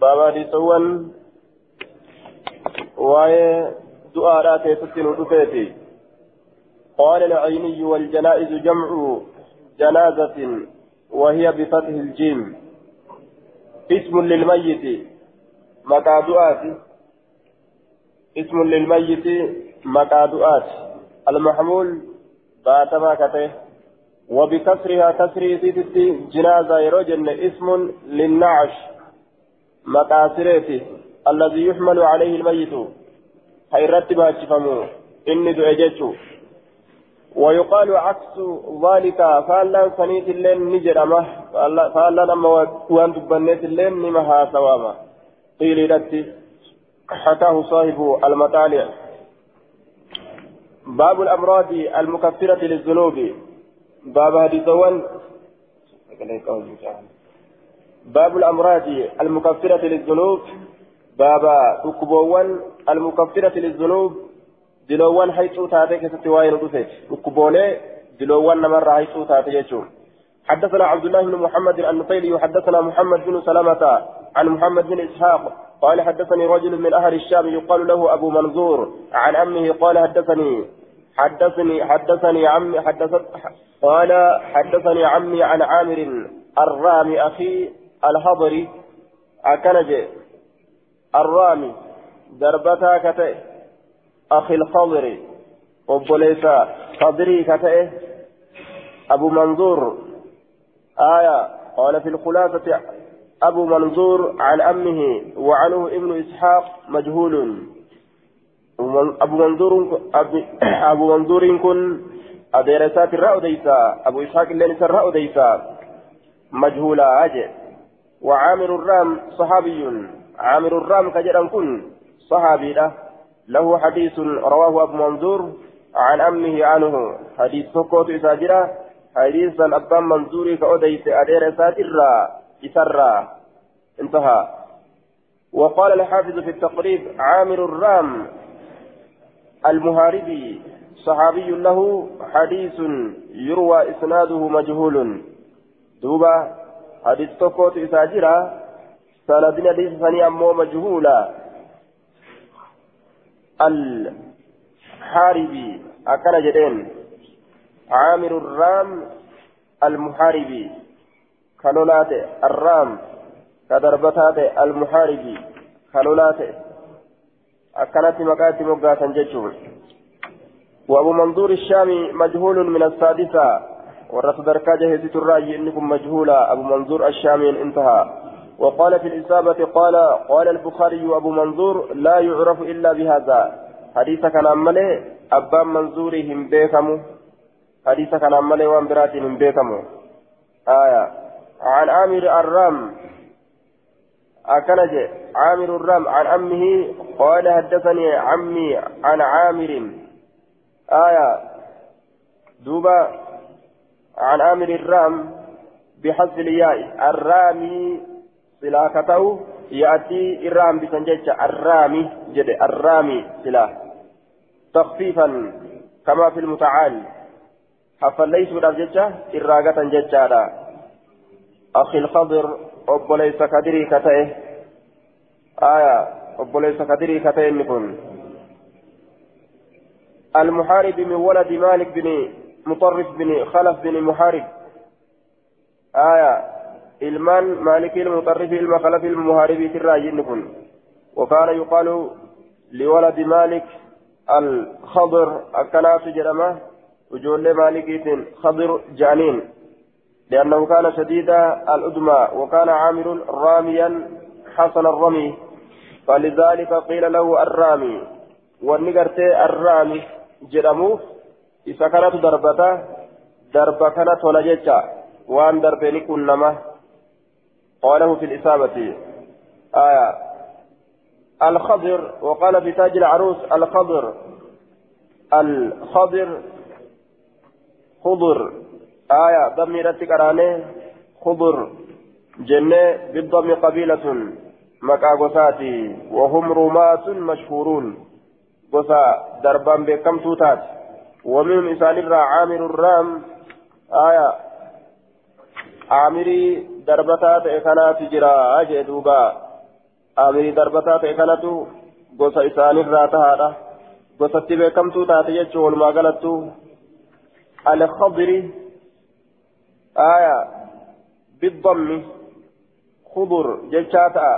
بابا دي سوان واي دعاء كيفتي ندفيتي قال العيني والجنائز جمع جنازة وهي بفتح الجيم. اسم للميت. مقادؤات اسم للميت مقادؤات المحمول باتما كته. وبكسرها كسر سيتي جنازة يروجن اسم للنعش. مقاصرته الذي يحمل عليه الميت. هيرتب هاتفمو إني دعجته ويقال عكس ذلك. فالا سنيت اللين نجرمه فالا لما وان تبنيت اللين نمها سواما. قيل لتي حكاه صاحب المطالع. باب الأمراض المكفرة للذنوب. باب حديثوان باب الأمراض المكفرة للذنوب. باب أكبوان المكفرة للذنوب. دلوان حيث تاتي كست واين رفت أكبولي دلوان نمر حيث تاتي يجون حدثنا عبد الله بن محمد النطيلي وحدثنا محمد بن سلمة عن محمد بن إسحاق قال حدثني رجل من أهل الشام يقال له أبو منظور. عن أمه قال حدثني حدثني حدثني عمي حدثت قال حدثني عمي عن عامر الرامي أخي الهضري أكنج الرامي دربتها كتئ أخي الخضر وبوليسا خضري كتئ أبو منظور آية قال في الخلاصة أبو منظور عن أمه وعنه ابن إسحاق مجهول أبو منظور كن أديرسات الرأو ديسا أبو إسحاق اللي الرأو ديسا مجهولا أجل وعامر الرام صحابي عامر الرام كجران كن صحابي له له حديث رواه أبو منظور عن أمه عنه حديث سكوت إساجرة حديث أبان منظور كأوديس أدير ساترا إسرا انتهى وقال الحافظ في التقريب عامر الرام المهاربي صحابي له حديث يروى إسناده مجهول. دوبا حديث توكوت إساجرا سندين حديث ثاني أمو مجهولا الحاربي أكن جدين. عامر الرام المحاربي. كالولات الرام كدربتات المحاربي. كالولات أكنت مكاتب مقاتا ججون وأبو منظور الشامي مجهول من السادسة. ورث دركاجة هزيت الرأي إنكم مجهولا أبو منظور الشامي انتهى. وقال في الإصابة قال قال البخاري أبو منظور لا يعرف إلا بهذا. حديث كان أمله أبان منظورهم بيكمو. حديث كان أمله وان براتهم بيكمو. آية. عن عامر الرام أكنج عامر الرام عن أمه قال حدثني عمي عن عامر آية دوبا عن عامر الرام بحذف الياء الرامي سلاكته يأتي الرام بسنجج الرامي جد الرامي سلا تخفيفا كما في المتعال حفليس الأبججة إراغة ججارا أخي الخضر أبو ليس كدري كتئه. آية أبو ليس كدري كتئه نكون المحارب من ولد مالك بن مطرف بن خلف بن محارب. آية ilmuxarrifi ilma khalafi ilma muhaaribiitirraa راجين kun وكان يقال لولد مالك الخضر أكنات جرمه وجول مالك خضر جانين. لأنه كان شديد الأدمى وكان عامر راميا حسن الرمي فلذلك قيل له الرامي. والنقرت الرامي جرموه إذا كانت دربته درب كانت ولا جتا وأن دربني كنما قاله في الإصابة. آية. الخضر وقال في تاج العروس الخضر الخضر خضر. آية ضميرة كراني خضر جنة بالضم قبيلة مكاغوساتي وهم رماة مشهورون غسا دربان بكم توتات ومنهم إسان عامر الرام آية عامري darbataa ta'e kanaatu jira jee duuba amirii darbataa ta'e kanatu gosa isaanirraa tahaadha gosatti beekamtuu taate jechuun walumaa aya biddammi خضر جتشاتا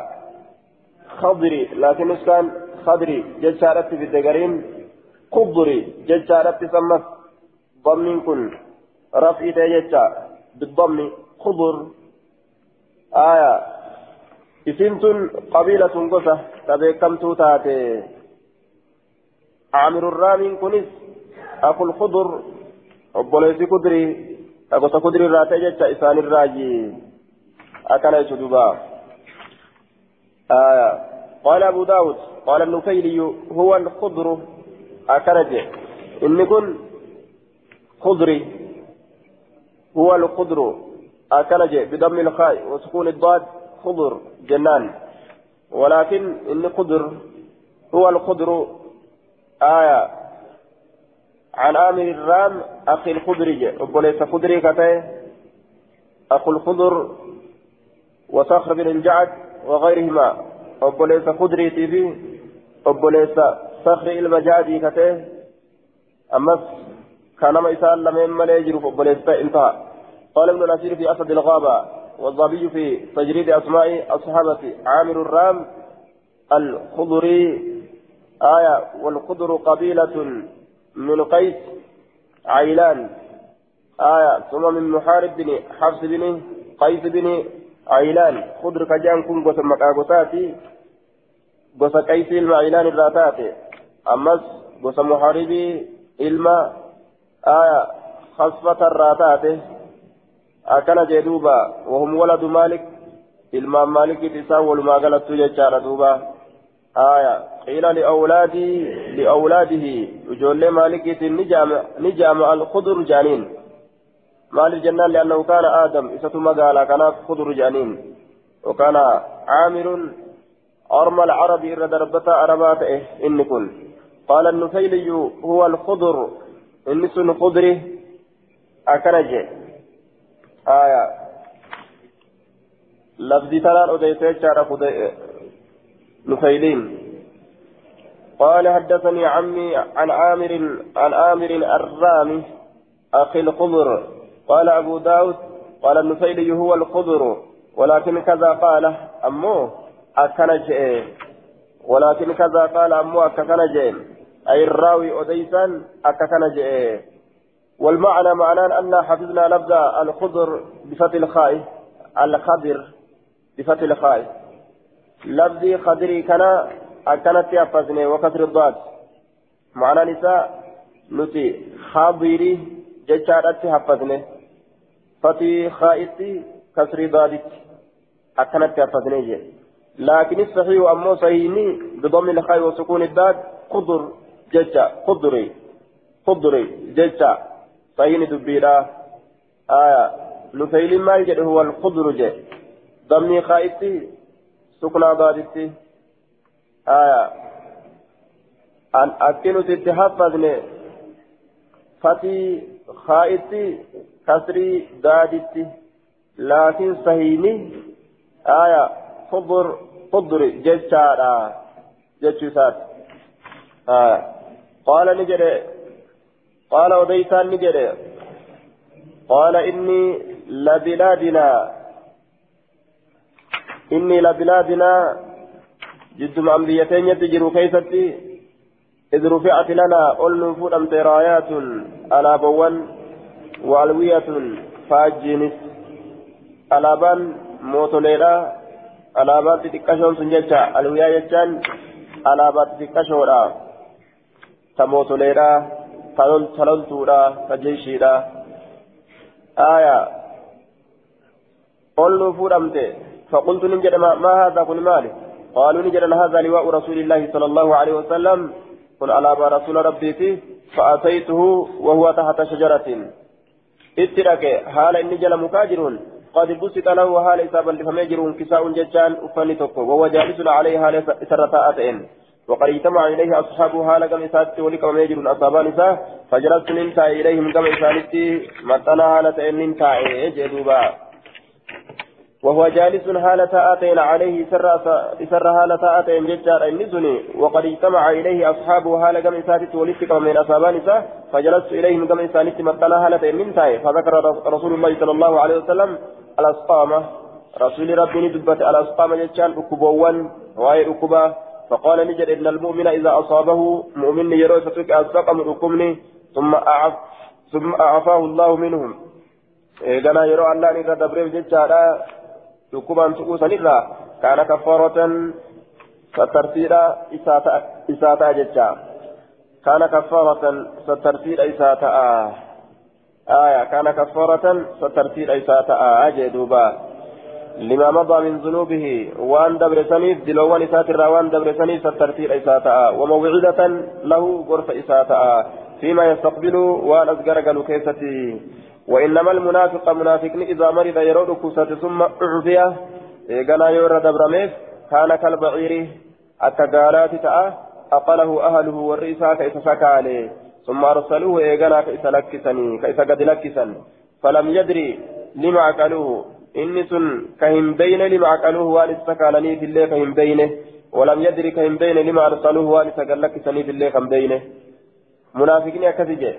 خضري لكن اسكان خضري جتشارتي في الدقرين خضري جتشارتي سمت ضمن كن رفعي جتشا بالضم خضر. آية اسمتن قبيلة قصة. تبكمتو تاتي عامر الرامين كنس أخو الخضر obboleessi kudrii gosa kudrii irraa ta'e jecha irraayi akkana jechu duuba. قال أبو داود قال النفيلي هو الخضر أكرج إن كن خضري هو الخضر أكرج بضم الخاء وسكون الضاد خضر جنان ولكن إن خضر هو الخضر آية عن آمر الرام أخي الخضري وليس خضري كتاه أخو الخضر وصخر بن الجعد وغيرهما أبوليس خضري تيفي أبوليس صخر المجادي كته أمس كان ما يسأل لم يملي يجرف أبوليس انتهى. قال ابن الأسير في أسد الغابة والضبي في تجريد أسماء الصحابة عامر الرام الخضري آية والخضر قبيلة من قيس عيلان آية ثم من محارب بن حفص بن قيس بن عيلان خضر كجان كن غوسا مقاغوتاتي غوسا قيس ilma عيلان irraa taate ammas gosa muharibii ilma aya khasfata irraa taate akkana jee duuba wahum waladu maalik ilmaan maalikit isaan walumaa aya qiila liawlaadii liawlaadihi ijoollee maalikiitiin ni jaama alkudur jaaniin مال الجنان لأنه كان آدم إسة مقالا كان خضر جانين. وكان عامر أرمى العرب إرى دربتا أربات إيه إن قال النفيلي هو الخضر. إن سن خضره أكنج آية. لفظي تلال أديت شارع نفيلين. قال حدثني عمي عن عامر عن عامر الرامي أخي الخضر. قال أبو داود قال النفيلي هو الخضر ولكن كذا قال أمو أكنج ولكن كذا قال أمو أكنج أي الراوي أديسا أكنج والمعنى معنى أن حفظنا لفظ الخضر بفتح الخاء الخضر بفتح الخاء. لفظي خضري كان أكنت يحفظني وكسر الضاد. معنى نساء نتي خاضري جتشارتي حفظني فتي خائتي كسر ضادت. أكنت حفظني لكن الصحيح أمو صحيحني بضم الخاء وسكون الداد خضر جتشا خضري خضري جتشا صحيحني دبيرا آية نفيل ما يجد هو الخضر جي. ضمي خائتي سكنا ضادتي آية أن أكنت تحفظني فتي خائتي كسري دادتي لكن صهيني آية خضر خضر جتشارا جتشسات آية قال نجري قال وديسان نجري قال إني لبلادنا۔ إني لبلادنا جد أنبيتين يتجروا كيفتي إذ رفعت لنا أول فودمت رايات على بوان وألوية فاجنس ألابان موتوليرا ألابات تكشون سنجتا ألوية يجان ألابات تكشورا تموتوليرا تلونتورا فجيشيرا آية أول فودمت فقلت نجد ما هذا؟ قل مالك قالوا نجد هذا لواء رسول الله صلى الله عليه وسلم. قل على رسول ربي فيه. فأتيته وهو تحت شجرة. اترك حال إني جل مكاجرون قد بسط له حال إسابا لفميجرون كساء ججان أفني تكو وهو جالس عليه حال سرطاءتين وقد اجتمع إليه أصحابه حال كم إسات ولك وميجرون أصحابان إساه فجلست ننتهي إليهم كم إسانتي متنا حالة إن ننتهي جدوبا. وهو جالس هالة آتين عليه سر هالة آتين ججار النسني وقد اجتمع إليه أصحابه هالة قم إساتت ولدتك من أصابان فجلست إليهم قم إسانت مثلا هالة من تاي فذكر رسول الله صلى الله عليه وسلم الأسقامة رسول ربي ندبت الأسقامة ججان أكبوان وهي أكبا. فقال نجد إن المؤمن إذا أصابه مؤمن يروي فتك أسقم أكمني ثم أعف ثم أعفاه الله منهم. إذا يرى الله إذا دبريف ججارا. Dhukkubaan tuquu sanirraa kaana kaffaaratan sattarsiidha isaa ta'a jecha. Kaana kaffaaratan sattarsiidha isaa ta'a. آية كان كفارة سترتيل إساءة أجي دوبا لما مضى من ذنوبه وان دبر دلوان إساءة وان دبر سترتيل إساءة وموعدة له غرف إساءة فيما يستقبل وأن أزقر قالوا كيستي. وإنما المنافق منافق إذا مرض يرود كوسة ثم أعفية. إيقنا يورى دبرميف كان كالبعير التقالات تأه. أقله أهله والرئيسة كيف سكى عليه ثم أرسلوه إيقنا كيف لكسني كيف قد لكسن. فلم يدري لما عقلوه إني سن كهم بين لما عقلوه وأن استكالني في كهم بينه. ولم يدري كهم بين لما أرسلوه وأن استكالكسني في كهم بينه. منافقين أكثر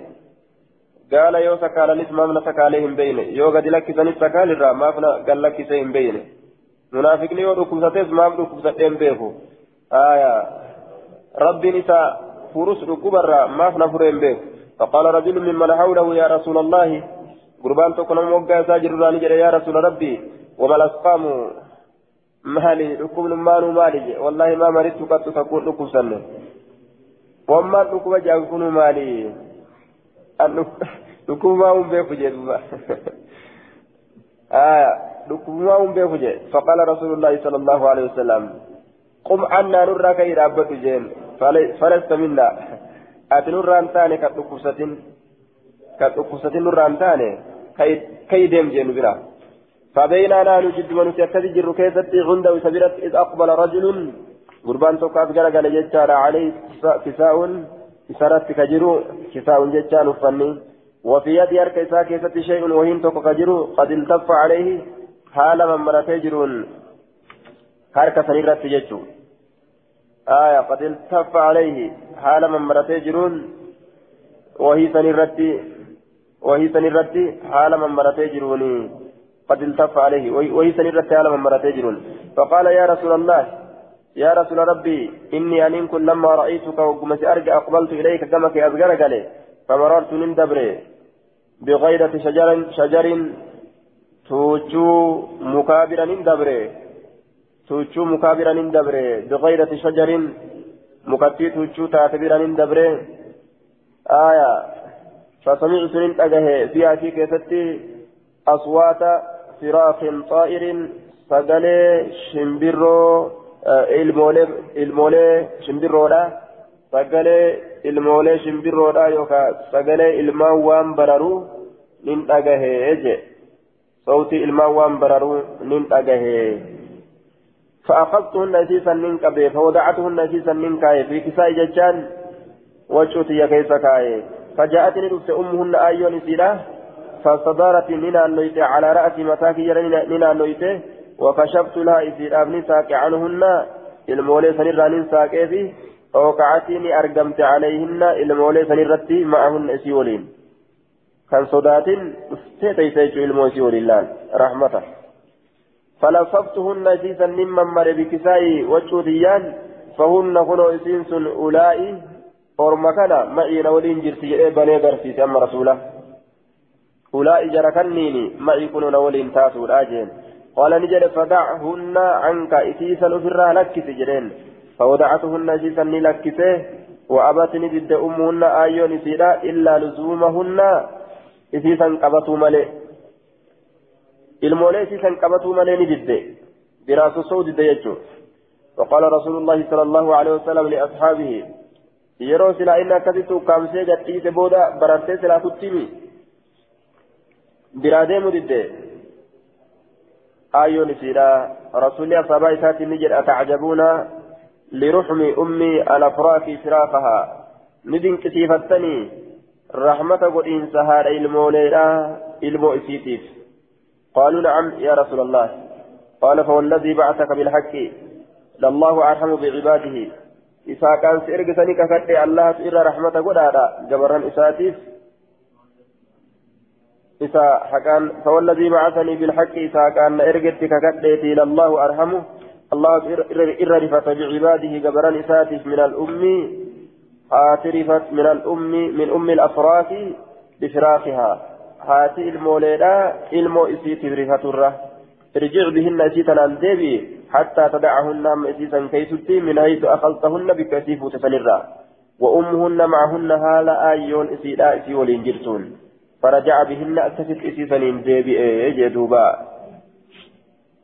قال يو سكالنس مامنا سكالي هم بينه يو قد لكسنس سكال الرا مافنا قال لكسي هم بينه منافقني يو ركبستيس مام ركبستين بيهو آية. ربي نساء فرس ركوب الرا مافنا فرين بيه فقال رجل ممن حوله يا رسول الله قربان تكون موقع ساجر راني يا رسول ربي وما الأسقام؟ مالي ركوب مالو مالي والله ما مرضت قد تكون ركوب وما ركوب جاكون مالي dhukkubumaa hun beeku jee duuba dhukkubumaa hun beeku jee faqaala rasuulullaahi sala allahu alehi wasalam qum cannaa nurraa ka'ii dhaabbadhu jeen falasta minna ati nurraan taane kan dhukkubsatin kan dhukkubsatin nurraan taane ka'ii deem jeenu bira فبينا نحن جد من تكتجر كيست عنده سبيرت إذ أقبل رجل قربان توقعت قال جدار عليه كساء إسارت كجرو كساء جدار فني وفي يد يرك إساء كيست شيء وهين توقع كجرو قد التف عليه حال من مرتي جرون حركة سنيرت جدو آية قد التف عليه حال من مرتي جرون وهي سنيرت وهي سنيرت حال من مرتي جروني قد التف عليه وهي سنيرت حال من جرون فقال يا رسول الله يا رسول ربي إني أن كن لما رأيتك وقمت أرجع أقبلت إليك كما كي أذكرك لي فمررت من دبري. بغيرة شجر شجر توجو مكابرا من دبري. توجو مكابرا من دبري. بغيرة شجر مكتي توجو تعتبرا من دبري. آية فسمعت من أجه فيها في كيستي أصوات فراخ طائر سجل شمبرو. Ilmoolee shimbirroodha sagalee ilmoolee shimbirroodha yookaan sagalee ilmaan waan bararuu nin dhagahee je sautii ilmaan waan bararuu nin dhagahee فأخذتهن أسيسا من قبل فوضعتهن أسيسا من كاي في كساء ججان وجوتي كيس كاي فجاءتني رفت أمهن آيون سيرة فاستدارت من النويت على رأس متاكي من النويت وكشفت لها إذ أبني ساك عنهن المولى سنران ساكي في وقعتني أرقمت عليهن المولى سنرتي معهن إسيولين كان صدات استيتي سيجو الموسي ولله رحمته فلففتهن جيزا ممن مر بكسائي وجوديان فهن كنوا إسينس أولئي أورمكنا معي نولين جرتي بني غرفيس أما رسوله أولئي جركنيني معي كنوا نولين تاسو الآجين قال نجد فدعهن عنك إسيسا أفرها لكس جرين فوضعتهن جيسا لكسه وأبتني ضد أمهن آيون إسيرا إلا لزومهن. إسيسا قبطوا ملئ المولى إسيسا قبطوا ملئ نجد. براس صوت ديجو وقال رسول الله صلى الله عليه وسلم لأصحابه yeroo silaa inni akkasitti ukkaamsee gadhiise booda barartee silaa kuttimi biraa deemu didde آيون سيدا. رسول أصحاب إسات نجد أتعجبون لرحم أمي الأفراك فراقها ندين كسيفتني رحمة قد إنسها الموليرا إلمو إسيتيف. قالوا نعم يا رسول الله. قال فوالذي بعثك بالحق. لله أرحم بعباده. إذا كان سيرجسني كفت الله إلى رحمة قدادا. جبران إساتيف إذا حكان فوالذي بعثني بالحق إذا كان إرجت ككتيتي لله أرحمه الله إر رفت بعباده جبران إساتيف من الأم آترفت من الأم من أم الأفراس بفراقها هاتي الموليدا إلمو إسيت رفت الره ارجع بهن إسيتا عن ديبي حتى تدعهن أم إسيسا كيستي من حيث أخذتهن بكثيف تسنرا وأمهن معهن هالا آيون إسيدا إسي ولين فرجع بهن أكست إسيسا ديبي إيه جدوبا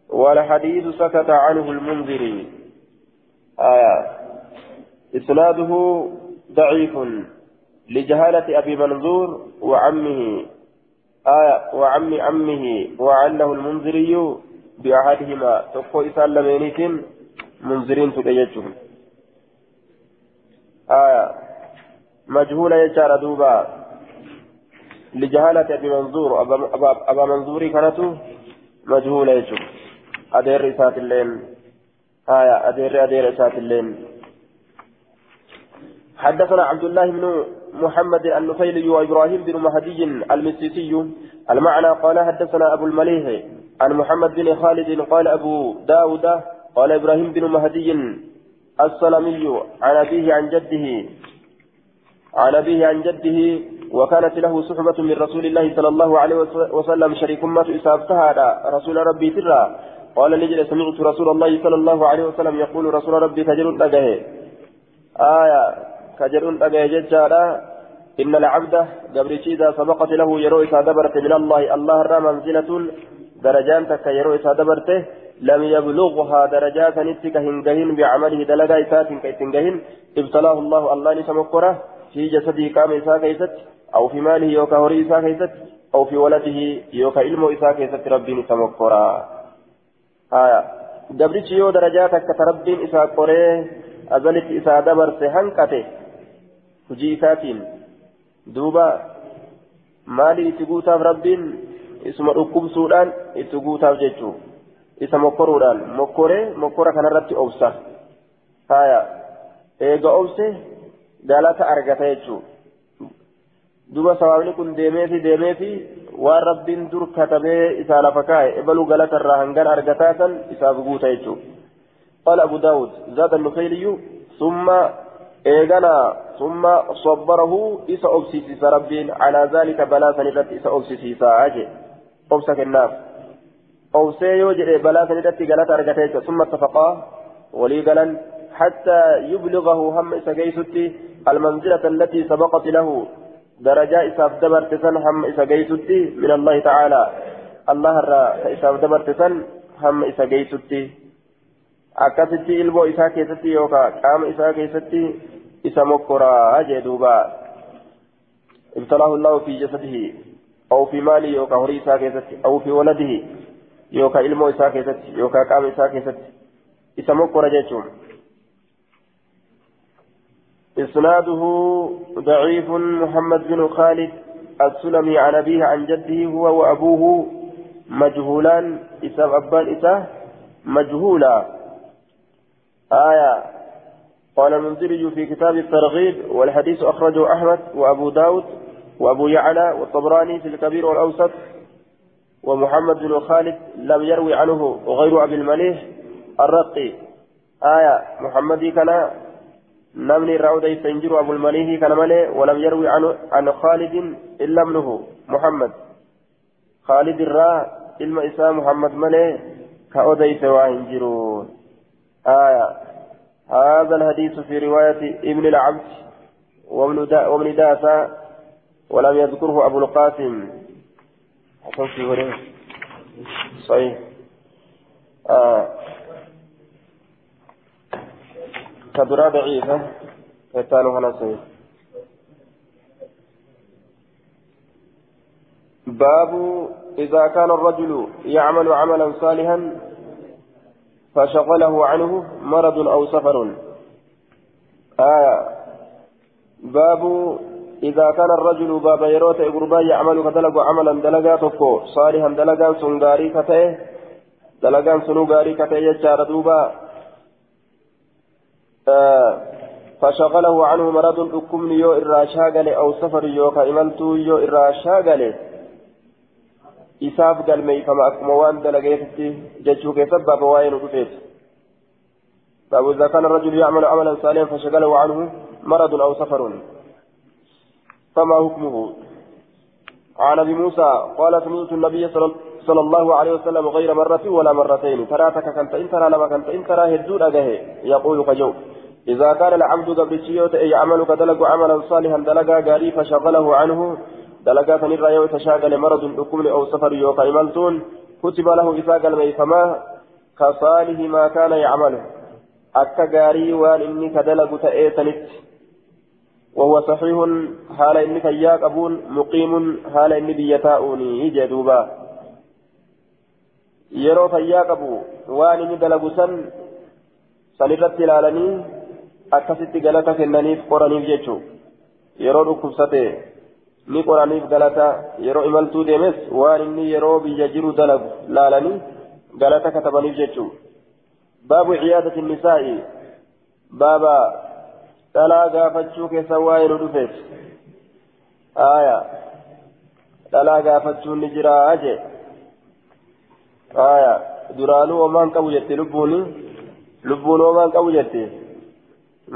والحديث سكت عنه المنذري آية. إسناده ضعيف لجهالة أبي منظور وعمه. آية. وعم عمه وعله المنذري بأحدهما. تقوى إسال لمينيت منذرين تكيجهم آية. مجهولة يجار دوبا. لجهالة أبي منظور. أبا, أبا, منظوري كانت مجهولة يجر أدير إسات اللين آية. أدير أدير إسات اللين حدثنا عبد الله بن محمد النفيلي وإبراهيم بن مهدي المسيسي. المعنى قال حدثنا أبو المليح عن محمد بن خالد قال أبو داود قال إبراهيم بن مهدي السلمي عن أبيه عن جده عن أبيه عن جده وكانت له صحبة من رسول الله صلى الله عليه وسلم شريك ما إسابتها رسول ربي ترى. قال لجل سمعت رسول الله صلى الله عليه وسلم يقول رسول ربي كجل آية كجل أجه إن العبد قبل إذا سبقت له يروي دبرت من الله. الله را منزلة درجان تك يروي دبرته. لم يبلغها درجات نتك هنجهن بعمله دلقا إسات كيتنجهن ابتلاه الله الله نسمكره. في جسده كام إساء أو في ماله يوكا هوري إساء أو في ولده يوكا علم إساء كيست ربي نسمكره آية قبل يو درجاتك كتربين إساء قريه أزلت إساء دبرته هنكته hojii isaatiin duuba maali itti guutaaf rabbiin isuma dhukkubsuudhaan itti guutaaf jechuu isa mokkoruudhaan mokkoree mokkora kanarratti obsa haya eega obse galata argata jechuu duuba sawaabni kun deemeefi deemeefi waan rabbiin dur katabee isaa lafa kaa'e ebaluu galatarraa hangan argataa san isaaf guuta jechuu قال أبو داود زاد النخيلي ثم إيغانا ثم صبره إسا أبسيسيس ربين على ذلك بلا سنرت إسا أبسيسيس أجي أبسك الناس أوسي يوجد بلا سنرت قالت أرقتيك ثم اتفقا ولي قالا حتى يبلغه هم إسا المنزلة التي سبقت له درجة إساف دبرت سن هم إسا قيستي من الله تعالى الله الرا إساف دبرت سن هم إسا قيستي akkasitti ilmoo isaa keessatti yookaan qaama isaa keessatti isa mokkoraa jee duuba ibtalaahu allahu fi jasadihi aw fi maali yookaan horii isaa keessatti aw fi waladihi yookaan ilmoo isaa keessatti yookaan qaama isaa keessatti isa mokkora jechuun إسناده ضعيف محمد بن خالد السلمي عن أبيه عن جده هو وأبوه مجهولان إساب أبان إساه مجهولا. آية قال المنذري في كتاب الترغيب والحديث أخرجه أحمد وأبو داود وأبو يعلى والطبراني في الكبير والأوسط ومحمد بن خالد لم يروي عنه غير أبي المليح الرقي. آية محمد كان نمني الرعود يستنجر أبو المليح كان ملي ولم يروي عنه عن خالد إلا ابنه محمد خالد الراء إلما إساء محمد ملي كأوديس وعنجرون آية هذا الحديث في رواية ابن العبد وابن, دا وابن داسة ولم يذكره أبو القاسم صحيح آه. كبرى ضعيفة. كتانو هنا باب إذا كان الرجل يعمل عملا صالحا فشغله عنه مرض أو سفر. آية. باب إذا كان الرجل باب يروت إقربا يعمل كدلق عملا دلقا تفو صالحا دلقا سنغاري dalagaan sunuu gaarii katee jechaadha duuba فشغله عنه مرض أكمن يو إرى شاغل أو سفر يو كإملتو يو إرى شاغل إساف قال مي فما أكما وان دلقيتي ججوك سبب وين رفيت باب إذا كان الرجل يعمل عملا صالحا فشغله عنه مرض أو سفر. فما حكمه؟ عن أبي موسى قال سمعت النبي صلى الله عليه وسلم غير مرة ولا مرتين. تراتك كنت إن ترى لما كنت إن ترى هدود أجهه يقول كجو. إذا كان العبد قبل شيوت أي عمل كدلق عملا صالحا دلقا قاري فشغله عنه دلقا فنرى يو تشاغل مرض أكمل أو سفر يوقع إمالتون كتب له إساق الميفما كصالح ما كان يعمله. أكا قاري وان إني كدلق تأيتنت وهو صحيح حال إني كياك أبون مقيم حال إني بيتاؤني جدوبا. yeroo fayyaa qabu waan inni dalagu san sanirratti ilaalanii akkasitti galata kennaniif qoraniif jechuun yeroo dhukkubsate ni qoraniif galata yeroo imaltuu deemes waan inni yeroo biyya jiru dalagu laalanii galata katabaniif jechuun baabu ciyaadati nisaa'i baaba dhalaa gaafachuu keessa waa'ee nu dhufeef aayaa dhalaa gaafachuun ni jiraa jee aayaa duraanuu homaan qabu jette lubbuuni lubbuun homaan qabu jette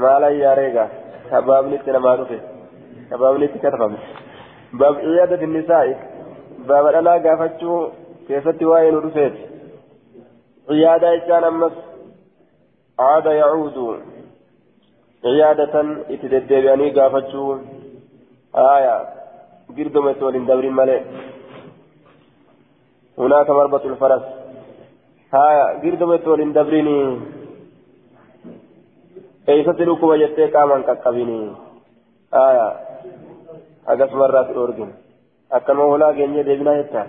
maala yaareega kabaabni itti namaa dhufe kabaabni itti katabame baab ciyaadati nisaa'i baaba dhalaa gaafachuu keessatti waa'ee nu dhufeeti ciyaadaa jechaan ammas عاد يعود عيادة اتدبياني قافتشو آية قرد مسؤول دبر ملئ هناك مربط الفرس آية قرد مسؤول دبرني eeysatti dhukkuba jettee qaamaan qaqqabini aya akkasuma irraas dhoorgin akkanuma hulaa geenyee deebinaa jetta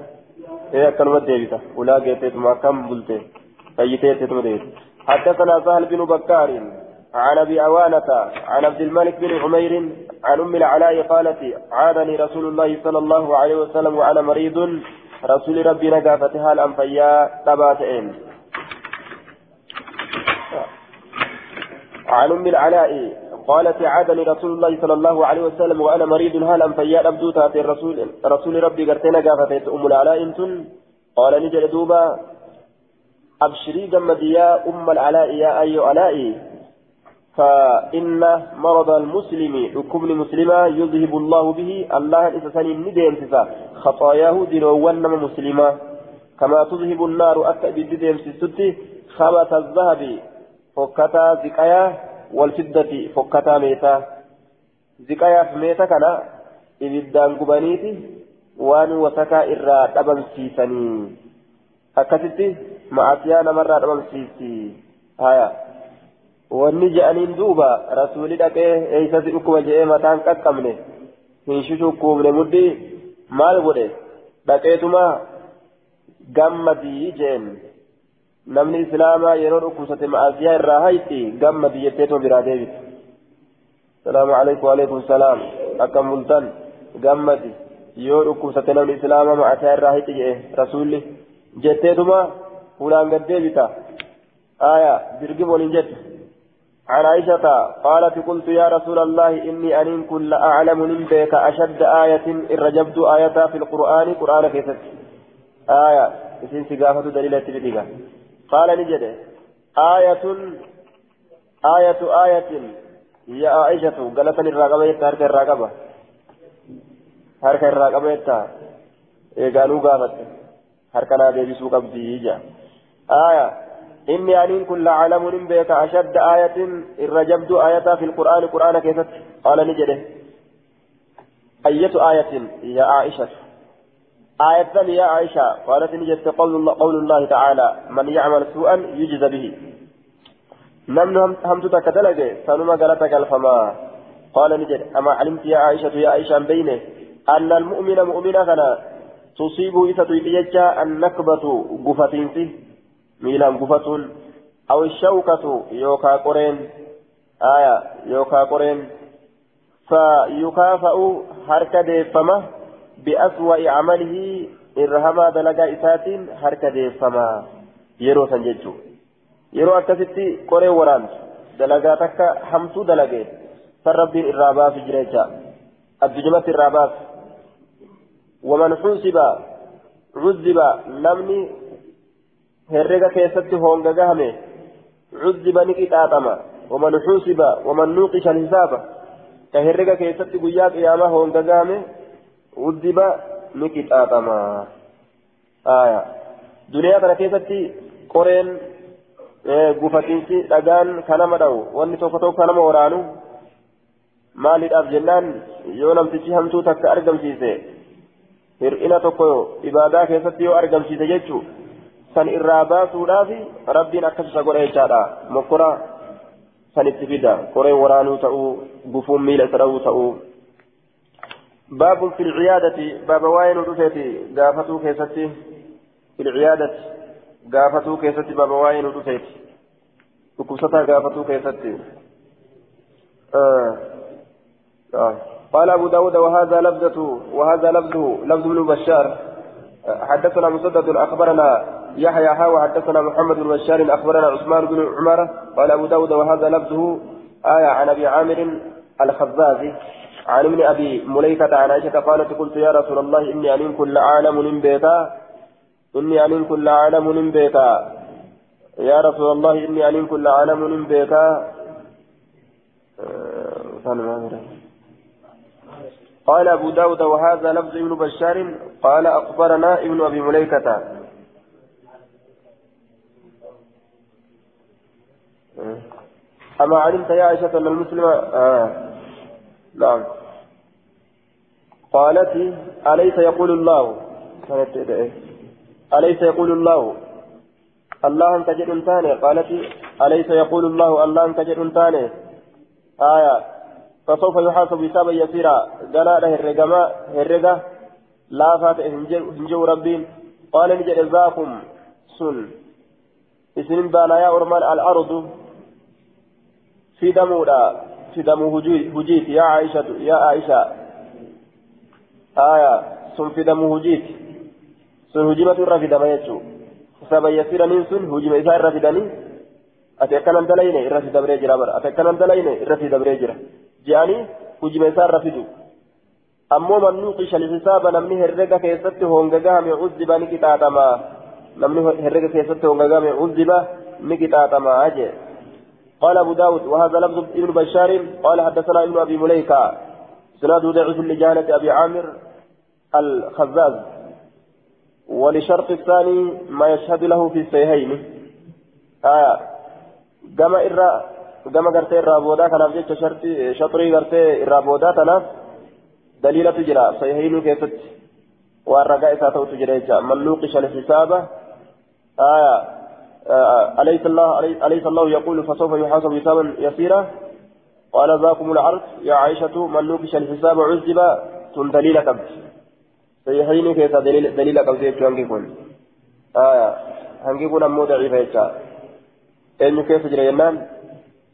ee akkanuma deebita hulaa geetteetuma akkam bulte fayyitee jetteetuma deebita حدثنا سهل بن بكار عن ابي عوانة عن عبد الملك بن عمير عن ام العلاء قالت عادني رسول الله صلى الله عليه وسلم وأنا مريض رسول ربي نقافتها الانفياء تباتئين عن أم العلاء قالت عادني رسول الله صلى الله عليه وسلم وأنا مريض هالا فيا أبدو تاتي الرسول رسول ربي قرتنا قافتت أم العلاء انتن قال نجل دوبا أبشري جمد يا أم العلاء يا اي علاء فإن مرض المسلم حكم مسلما يذهب الله به الله إسسان ندين سسا خطاياه دلوان مسلما كما تذهب النار أكا بدين سستي خبث الذهب. فكتا زكايا والفدة فكتا ميتا زكايا في ميتا كان إبدان قبانيتي وان وسكا إرى أبن سيسني أكتتي معصيانا مرة أبن سيسي هايا wanni je'aniin duuba rasuuli dhaqee eeysatti dhukkuma je'ee mataan qaqqabne hin shushukkubne mudhii maal godhe dhaqeetuma gammadii jeen namni islaamaa yeroo dhukkubsate ma'asiyaa irraa hayti gammadii jetteetuma biraa deebite salaamu alaikum waalaikum salaam akkam bultan gammadi yoo dhukkubsate namni islaamaa ma'asiyaa irraa hayti je'e rasuulli jetteetuma fuulaan gad deebita aya dirgim waliin jette عن عائشة قالت قلت يا رسول الله إني أن كل أعلم من بك أشد آية إن رجبت آية في القرآن قرآن كيست آية اسم سقافة دليلة بديقة قال نجد آية آية آية يا عائشة قالت الرقبة ترك الرقبة ترك الرقبة قالوا قامت. هركنا بيبسوا قبدي آية إني أن كل عالم بك أشد آية إن رجبت آية في القرآن قرآن كيف قال نجده أية آية يا عائشة؟ آية يا عائشة قالت نجد قول الله, قول الله تعالى من يعمل سوءا يجز به. نمن همت تكتلق سنما قالتك الفما قال نجد أما علمت يا عائشة يا عائشة بينه أن المؤمن مؤمنا كان تصيبه إذا تيجا النكبة قفتين فيه. miilaan gufatuun aw shawkatu yookaa qoreen aya yookaa qoreen fa yukaafa'u harka deeffama biaswa'i camalihi irra hamaa dalagaa isaatiin harka deeffama yeroo san jechuun yeroo akkasitti qoree waraantu dalagaa takka hamtuu dalagee san rabbiin irraa baasu jira jecha addunyumatti irraa baasu waman xuusiba cuzziba namni herrega keessatti honga gahame cuzziba ni qixaaxama waman xuusiba waman nuuqisha alhisaaba ni qixaaxama aya duniyaa kana keessatti qoreen gufatiinsi dhagaan kanama dha'u wanni tokko tokko kanama waraanu maaliidhaaf jennaan yoo namtichi hamtuu takka argamsiise hir'ina tokko ibaadaa keessatti yoo argamsiise jechuu san irraa baasuudhaaf rabbiin akkas isa godha jechaadha mokkora san itti fida qoreen waraanuu ta'uu gufuun miila isa dha'uu ta'uu باب في العيادة باب واين ودفيتي قافتو كيستي. في العيادة قافتو كيستي باب واين ودفيتي وكستا قافتو كيستي. آه. آه. قال أبو داود وهذا لفظته وهذا لفظه لفظ ابن بشار. حدثنا مسدد أخبرنا يحيى حاوى حدثنا محمد بن بشار أخبرنا عثمان بن عمر قال أبو داود وهذا لفظه. آية عن أبي عامر الخزازي عن ابن أبي مليكة عن عائشة قالت قلت يا رسول الله إني أن كل عالم بيتا. إني أن كل عالم بيتا. يا رسول الله إني أن كل عالم بيتا. قال أبو داود وهذا لفظ ابن بشار. قال أخبرنا ابن أبي مليكة. أما علمت يا عائشة أن المسلم آه. نعم. قالت أليس يقول الله؟ أليس يقول الله؟ الله أنت جد ثاني. قالت أليس يقول الله؟ الله أنت جد ثاني. آية. فسوف يحاسب حسابا يسيرا. قال له الرقما الرقا لا فات هنجو ربين. قال نجد سن. اسم بانا يا أرمان الأرض. في دمودا. في دم هجيت. يا عائشة يا عائشة. آية سن في دم هجيت سن هجيمة الرا في دم يجو. حسابا يسيرا من سن هجيمة إذا الرا في دمي أتكلم دلين الرا في دبري جرا أتكلم دلين الرا في دبري جرا جاني hujima isaa irra fidu ammoo man nuqisha lxisaaba namni herrega keessatti hongagahame uzziba ni qixaaxama namni herrega keessatti hongagahame uzziba ni qixaaxama jee قال أبو داود وهذا لفظ ابن بشار. قال حدثنا ابن أبي مليكة. سناده ضعيف لجهالة أبي عامر. الخزاز ولشرط الثاني ما يشهد له في السيهين آه كما إرى kanaaf jecha shaxrii gartee irraa boodaa tanaaf daliilatu jira sahihinuu keessatti waan ragaa isaa ta'utu jira jecha man nuuqisha alxisaaba آية أليس الله أليس الله يقول فسوف يحاسب حسابا يسيرا قال ذاكم العرض يا عائشة من نوقش الحساب عذب تن دليل سيحيني كيسا دليل دليل قبل يجو هنجي كون آية هنجي كون أمو ضعيف يجا أين كيف جرينان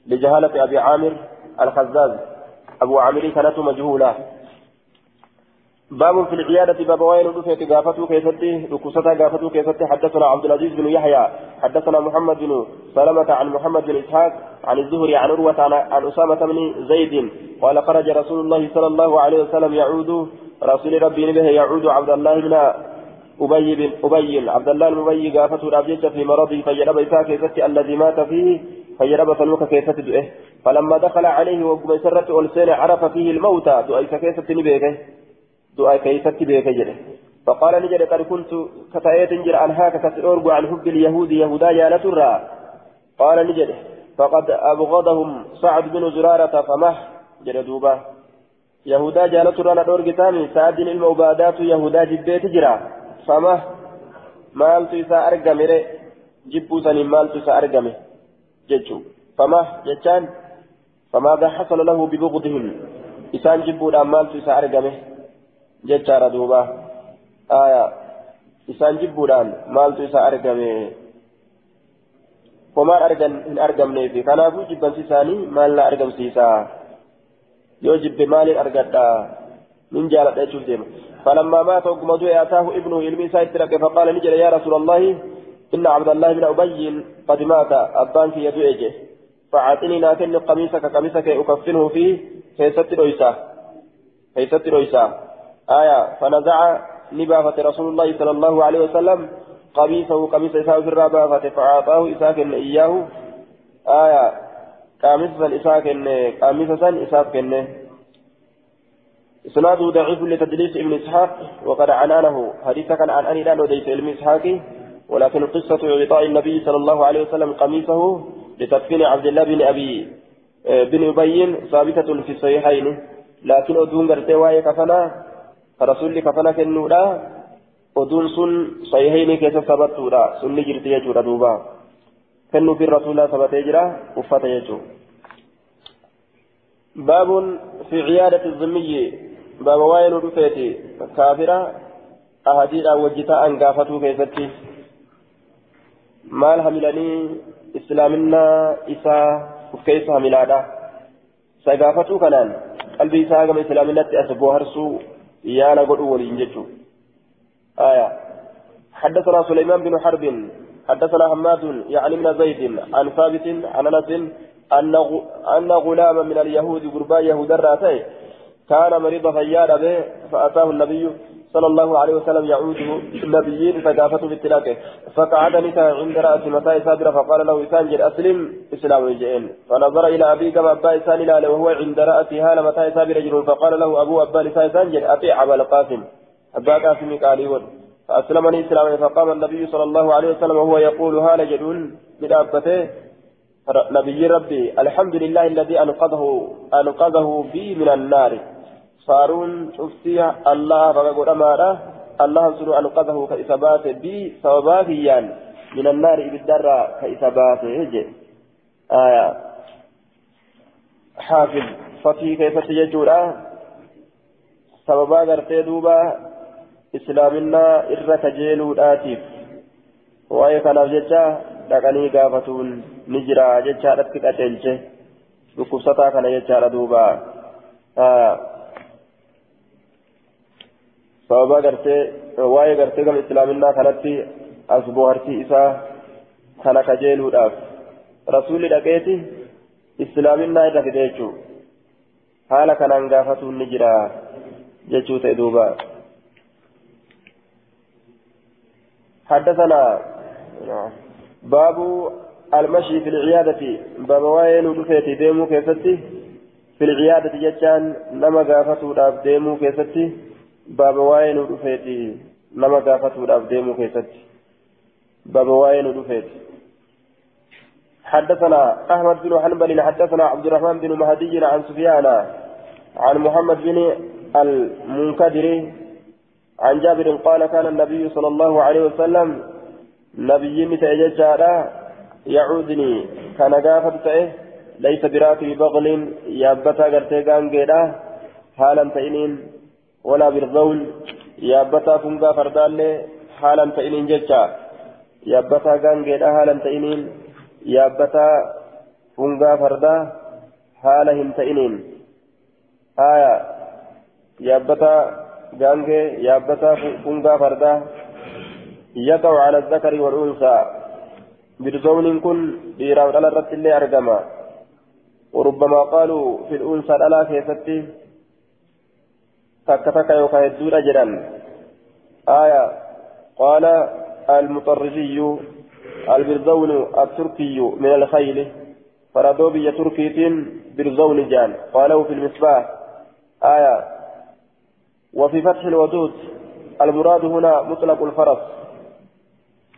لجهالة أبي عامر الخزاز أبو عامر كانت مجهولة باب في العيادة باب وين رفعت قافتو كيفتي ركوستا قافتو كيفتي. حدثنا عبد العزيز بن يحيى حدثنا محمد بن سلمة عن محمد بن إسحاق عن الزهري عن عروة عن, أسامة بن زيد. قال خرج رسول الله صلى الله عليه وسلم يعود رسول ربي به يعود عبد الله بن أبي بن أبي عبد الله بن أبي قافتو رابجة في مرضه فجرب إساء الذي مات فيه فجرب سلوك كيف تدعه فلما دخل عليه وقم سرت ألسان عرف فيه الموتى دعاء كيف تنبيك دعاء كيف تنبيك جده. فقال نجد قد كنت كتايت جر أنهاك كتأرجو عن حب اليهود يهودا يا لترى قال نجد فقد أبغضهم سعد بن زرارة فمه. جد دوبا يهودا جالترى ندور قتامي سعد المعبادات يهودا جبيت جرا فمه. مالت إسا أرقم جبو سنين مالت إسا أرقم ججو فما جتان فماذا حصل له ببغضهم. إسان جبود أمالت إسا أرقمه إسان جبود مالت إسا أرقمه وما أرقم إن أرقمني في كان أبو جبا سيساني مال لا أرقم سيسا يو جب مال أرقم من جالت أجل ديما فلما مات وقم أتاه ابنه إلمي سايترك فقال نجل يا رسول الله إن عبد الله بن أبي قد مات أبانك يدعي فأعطني لكن قميصك قميصك أكفنه فيه كيست رويسا كيست رويسا آية فنزع نبافة رسول الله صلى الله عليه وسلم قميصه قميص إساء في الرابافة فأعطاه إساء إياه. آية قميصا إساء قميصا إساء إسناده ضعيف لتدليس ابن إسحاق وقد عنانه. حديثا كان عن أني لا وديت علم إسحاقي ولكن قصة إعطاء النبي صلى الله عليه وسلم قميصه لتدفين عبد الله بن أبي بن أبي ثابتة في الصحيحين. لكن أدون قرتي واي كفنا فرسول كفنا كنودا أدون سن صحيحين كيف ثبتودا سن جرتي يجورا دوبا كنو في الرسول ثبت يجرا وفات يجو باب في عيادة الذمي باب واين رفيتي كافرة أهدينا وجتا أن قافتو كيفتي maal hamilanii islaaminaa isaa uf keessa hamilaadha? Isa gaafatuu kanaan qalbii isaa gama islaaminatti as booharsuu yaala godhuu waliin jechuu آية حدثنا سليمان بن حرب حدثنا حماد يعني من زيد عن ثابت عن ان ان غلاما من اليهود قربا يهود الراتي كان مريض فيار به فاتاه النبي صلى الله عليه وسلم يعوده النبيين فقافته بالتلاقة فقعد نساء عند رأس متى سابرة فقال له إسان جل أسلم. إسلام الجئين فنظر إلى أبي كما أبا إسان وهو عند رأسه هال متى سابرة جل فقال له أبو أبا لسان إسان أطيع أبا القاسم. أبا قاسم قال فأسلمني إسلاما فقام النبي صلى الله عليه وسلم وهو يقول هال جدون من أبته نبي ربي الحمد لله الذي أنقذه أنقذه بي من النار. فارون شفتي الله فقد أمارة الله سنو أنقذه كإثبات بي سبباتيا من النار بالدرة كإثبات هجي آية حافظ فتي كيف تججورا سببا غرتي دوبا إسلامنا إرى كجيلو آتيف وأي كان ججا dhaqanii gaafatuun ni jira jechaadhatti qaceelche. Dhukkubsataa kana jechaadha duuba. Sababa gartee waa'ee gartee gama islaaminaa kanatti as bohaartii isaa kana kajeeluudhaaf rasuulli dhaqeeti islaaminaa irra fide jechuu haala kanaan gaafatuun ni jira jechuu ta'e duuba حدثنا باب المشي في العيادة باب وين ودفيت ديمو كيفتي في العيادة جتان نما قافتو ديمو كيفتي بابا واين ودفيتي نما قافتو الأبديم كيست بابا واين ودفيتي حدثنا أحمد بن حنبل حدثنا عبد الرحمن بن مهدي عن سفيان عن محمد بن المنكدر عن جابر قال كان النبي صلى الله عليه وسلم نبي متأججارا يعودني. كان قافت ليس براكب بغل يابتا قرتي قانقيدا حالا تئنين ولا بالضول يابتا فنقا فردالي حالا تئنين ججا. يابتا غانجيدا حالا تئنين يابتا فنقا فردا حالا هم تئنين آية. يابتا غانجي يابتا فنقا فردا يقع على الذكر والأنثى. بالزون كن ديرا الرد اللي أرقما وربما قالوا في الأنثى الألا كيفتي takka takka yookaan hedduudha jedhan. آية قال المطرزي البرزون التركي من الخيل فردوا بي تركية برزون جان قاله في المصباح آية وفي فتح الودود المراد هنا مطلق الفرس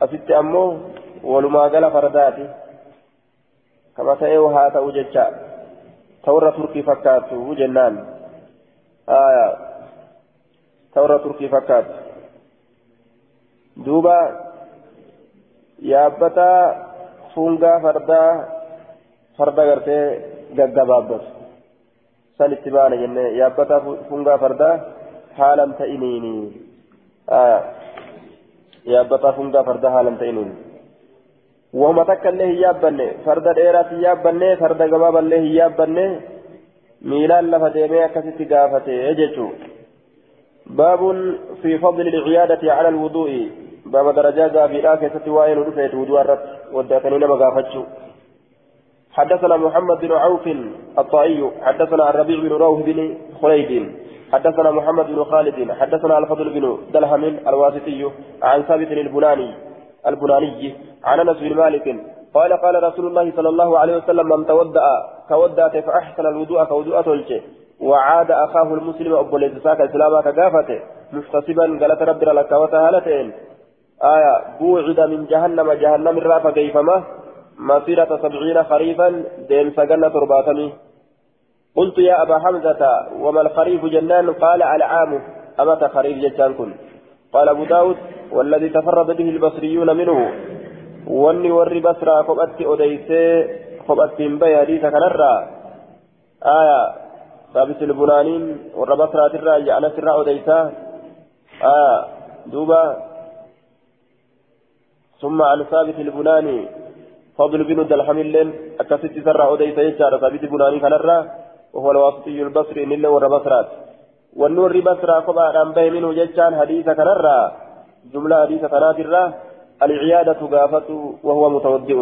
أست أمه ولما قال فرداتي كما تأيوها تأوججا تورى تركي فكاته جنان آية تورا تركي فكات دوبا يابتا فونغا فردا فردا غرتي غغبابت سن اتبانا جنة يابتا فونغا فردا حالا تئنيني آه يابتا فونغا فردا حالا تئنيني وهم تكا الله يابني فردا ديرات يابني فردا غبابا الله يابني ميلان لفا ديمي أكاسي غافته يججو باب في فضل العيادة على الوضوء. باب درجات جابيرا كيست وائل رفيت وجوه الرد. وداتني نما غافتشو حدثنا محمد بن عوف الطائي. حدثنا الربيع بن روح بن خليد حدثنا محمد بن خالد. حدثنا الفضل بن دلهم الواسطي عن ثابت البناني البناني عن أنس بن مالك قال قال رسول الله صلى الله عليه وسلم من تودأ تودأ فأحسن الوضوء كوضوء تلجي وعاد أخاه المسلم أبو ليساك إسلاما كقافته محتسبا قالت رب لك وتهالتين. آية بوعد من جهنم جهنم الرافة كيفما؟ مسيرة سبعين خريفا دين سجنة ترباتني. قلت يا أبا حمزة وما الخريف جنان؟ قال العام. أمت خريف جتان كن. قال أبو داود والذي تفرد به البصريون منه. واني وري بصرى قبأت أديسي قبأت بي حديث كنرى آية ثابت البنانين ور بصرى ترى جعل سرى أديسا آية دوبا. ثم عن ثابت البناني فضل بن دلحم اللين أكست سرى أديسا يجعل ثابت البناني كنرى وهو الواسطي البصري نل ور بصرات والنور بصرى قبأ أن به منه جتان حديث كنرى. جملة حديث كناترى العيادة غافة وهو متودع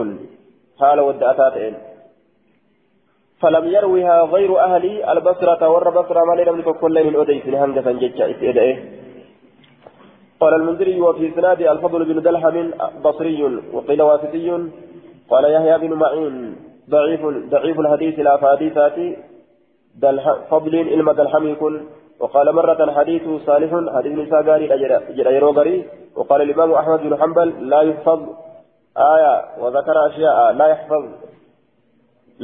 حال ودأتاتين فلم يروها غير أهل البصرة ور بصرة ما لم تكن من أديس هنجة ججة إسئدئه قال المنذري وفي سناد الفضل بن دلحم بصري وقيل واسطي. قال يحيى بن معين ضعيف ضعيف الحديث لا فحديثات فضل علم دلحم يكون وقال مرة حديث صالح حديث نساء قاري جرى قري وقال الإمام أحمد بن حنبل لا يحفظ آية وذكر أشياء لا يحفظ.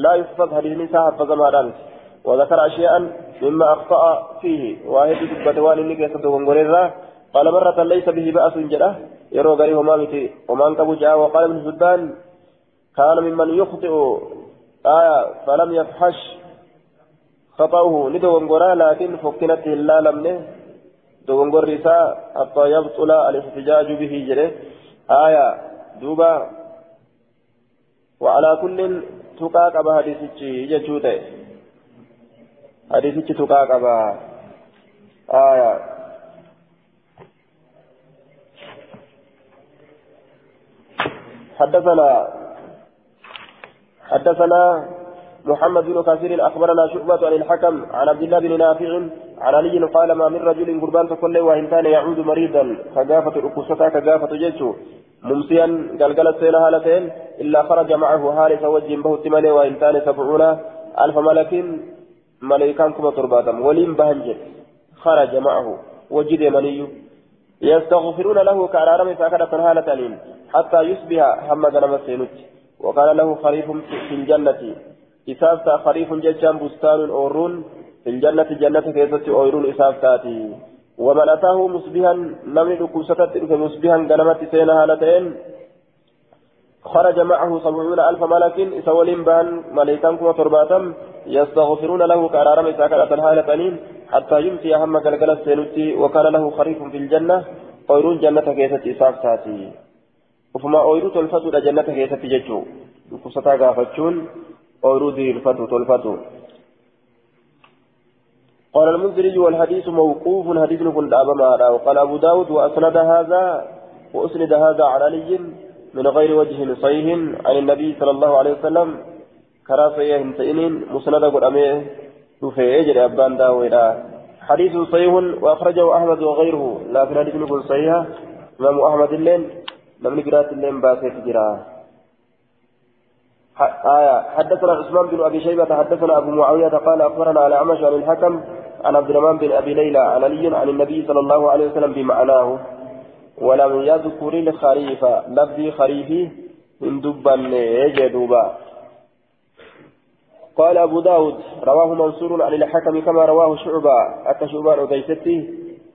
لا يحفظ حديث نساء حفظ ما وذكر أشياء مما أخطأ فيه. واحد بتوان إنك يصدقون قريرا قال مرة ليس به بأس جرى يرو قري وما متي وما انكبوا جاء وقال ابن حبان كان ممن يخطئ. آية فلم يفحش خطأه. ندوغورا لكن فكنت إلا لمنه دوغور رساء حتى يبطل الاحتجاج به جره آية دوبا وعلى كل تقاك أبا حديثك يجوته حديثك تقاك أبا آية حدثنا حدثنا محمد بن كثير أخبرنا شعبة عن الحكم عن عبد الله بن نافع عن علي قال ما من رجل قربان فكل وإن كان يعود مريضا كجافة الأكوسة كجافة جيشه ممسيا قلقلت سينا هالتين إلا خرج معه هارس وجه به التمالي وإن كان سبعون ألف ملك ملائكان كما ترباتم ولين بهنجل خرج معه وجد مني يستغفرون له كأرارم فأكدت هالتين حتى يصبح هم غنم السينوت وقال له خريف في الجنة إساف خريف ججان بستان أورون في الجنة جنة كيست أورون إساف تاتي ومن أتاه مصبحا لم يكوستت مصبحا قلمت سينا هالتين. خرج معه سبعون ألف ملك إسولين بان ملائكان كما ترباتم يستغفرون له كأرارم إساكرة هالتين حتى يمسي أهم قلقل السينوتي وكان له خريف في الجنة أورون جنة كيست إساف تاتي وفما أورو تلفتو جنة كيست ججو كوستا غافتشون أورودي الفتو تلفتو. قال المنذري والحديث موقوف حديث كن دابا وقال أبو داود وأسند هذا وأسند هذا على علي من غير وجه صحيح عن النبي صلى الله عليه وسلم كراسيه سئنين مسند قد أميه وفي أجر أبان داويدا حديث صحيح وأخرجه أحمد وغيره لكن حديث نقول صحيح. إمام أحمد اللين لم نقرأت اللين باسي تجراه آية حدثنا عثمان بن أبي شيبة حدثنا أبو معاوية قال أخبرنا على عمش عن الحكم عن عبد الرحمن بن أبي ليلى عن علي عن النبي صلى الله عليه وسلم بمعناه ولم يذكر الخريف لفظ خريفي من دبا يجدوبا قال أبو داود رواه منصور عن الحكم كما رواه شعبة أتى شعبان أديسته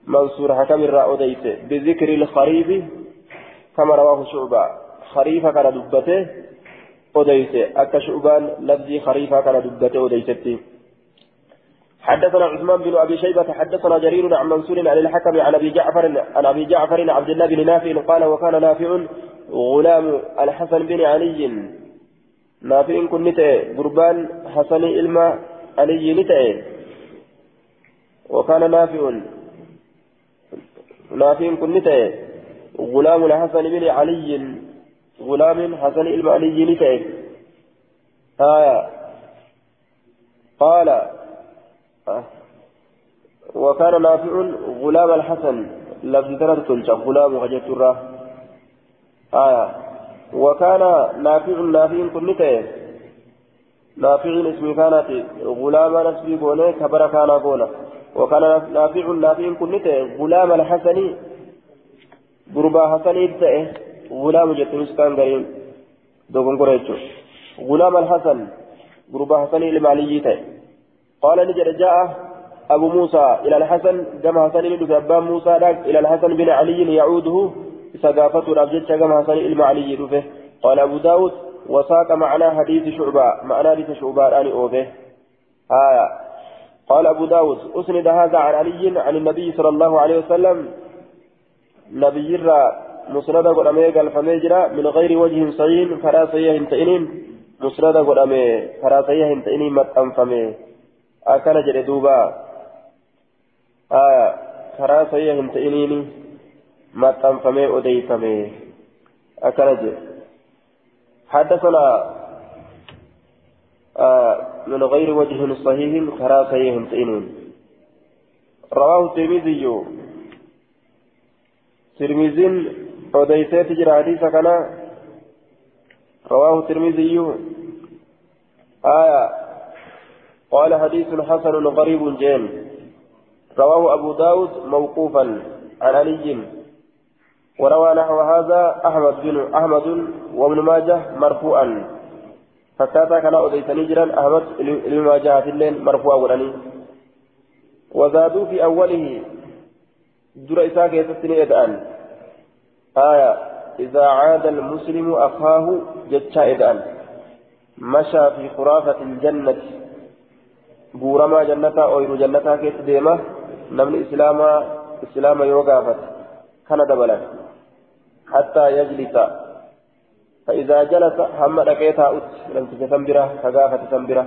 منصور حكم الراء بذكر الخريف كما رواه شعبة. خريف كان دبته أديسه أكا شعبان لفظي خريفة كان دبته أديستي حدثنا عثمان بن أبي شيبة حدثنا جرير عن منصور عن الحكم عن أبي جعفر عن أبي جعفر عبد الله بن نافع قال وكان نافع غلام الحسن بن علي. نافع كن قربان حسن إلما علي نتأ وكان نافع نافع كن غلام الحسن بن علي. غلام حسن علي نتعب آية. قال وكان نافع غلام الحسن لفظ ثلاثة تلجأ غلام وجدت الراه آية. وكان نافع نافع كن نافع اسمي كانت غلام نسبي قوله كبر كان قوله وكان نافع نافع كن غلام الحسن غربا حسن يبتئ غلام جتنس كان قريم دوغن قريتشو غلام الحسن غربا حسن المالي قال نجد جاء أبو موسى إلى الحسن كما حسن بن أبان موسى إلى الحسن بن علي يعوده. سقافة رابجت كما حسن المعلي رفه قال أبو داود وساق معنا حديث شعبة معنا حديث شعبة الآن أوفه. آية. قال أبو داود أسند هذا عن علي عن النبي صلى الله عليه وسلم. نبي الرا مسند قدامي قال فميجرا من غير وجه صين فراسيه انتئنين. مسند قدامي فراسيه انتئنين متأنفمي أكن جري دوبا. آية كرا سيئة هنتئنيني ما تنفمي أديفمي أكنج حدثنا آه من غير وجه صحيح كرا سيئة هنتئنين رواه الترمذي. ترمذي أديسيت جرى حديث كان رواه الترمذي آية قال حديث حسن غريب جيم رواه أبو داود موقوفا عن علي وروى نحو هذا أحمد بن أحمد وابن ماجه مرفوعا فكاتا كان أديسني جرا أحمد بن ماجه في الليل مرفوعا ولني وزادوا في أوله در إساك يتسني يدأن آية إذا عاد المسلم أخاه جتشا يدأن مشى في خرافة الجنة. بورما جنة أو جنة كيس namni islaamaa islaama yoo gaafate kana dabalan hattaa yajlisa فإذا جلس هم لقيتا أت لم تتسمبرة كغافة تسمبرة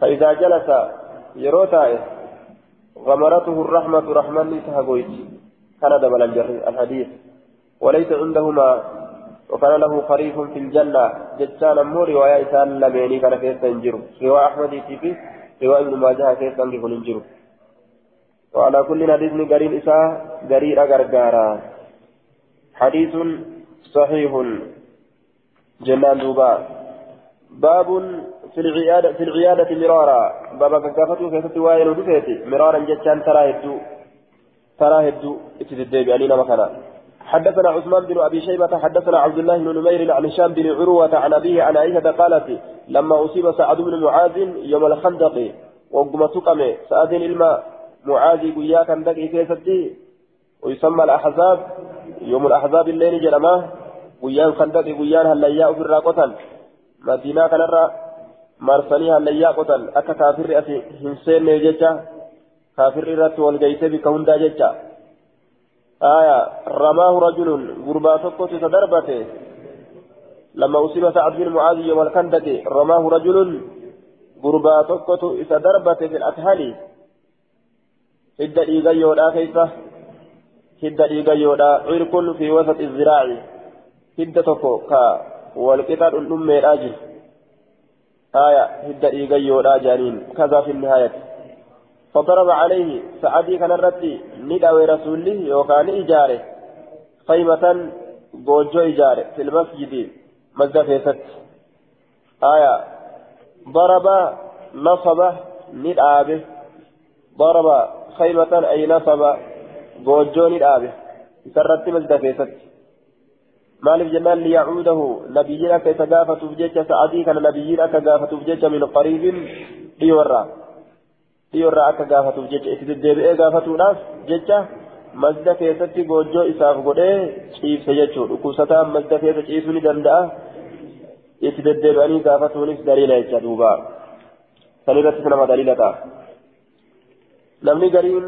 فإذا جلس يروتا غمرته الرحمة رحمن تهجويت كان دبل الحديث. وليس عندهما. وكان له خريف في الجنة. جتان مو رواية إسان لميني كان كيف تنجر رواية أحمد في رواية ابن ماجه كيف تنجر وعلى كل حديث قرين إساء قرير أغرغارا حديث صحيح. جنان دوبا. باب في العيادة في العيادة مرارا. بابا كافته توائل ودفيتي مرارا جتان ترى هدو. ترى هدو. اتتدبي علينا مكانا حدثنا عثمان بن أبي شيبة حدثنا عبد الله بن نمير عن هشام بن عروة عن أبيه عن عائشة قالت لما أصيب سعد بن معاذ يوم الخندق وقم تقم سعد الماء معاذي قيا كان دقي كيستي ويسمى الأحزاب يوم الأحزاب الليل جرما قيان كان دقي قيان هلياء في الراقوتان مدينة كان الرا هلياء قوتان أكا كافر أسي هنسين نيجيجا كافر إرات والجيسي بكهندا جيجا آية رماه رجل غرباتكو تتدربته لما أصيب سعد بن معاذ يوم الكندة رماه رجل غرباتكو تتدربته في الأكهالي hidda dhiigayyoodhaa keessa hidda dhiigayyoodhaa cirkun fi wasat iziraaci hidda tokko ka walqixa dhundhummeedhaa jiru آية هدى إيجايودا جانين. كذا في النهاية. فضرب عليه سعدي كان الرتي ندعوي رسوله وكان إجارة خيمة بوجو إجارة في المسجد مزدفة آية. ضرب نصب ندعابه ضرب خيمة أي نصب بوجوني الآبه سرت مزد كيست مالف جنان ليعوده نبيين أكا يتقافة بجيشة سعدي كان نبيين أكا قافة بجيشة من قريب ليورا ليورا أكا قافة بجيشة إتدبئي قافة ناس جيشة مزد كيست بوجو إساف قده شيف سيجو لكوستا مزد كيست شيفني دندأ إتدبئي قافة نفس دليل يجدوبا سنرى تسنما دليلتا namni gariin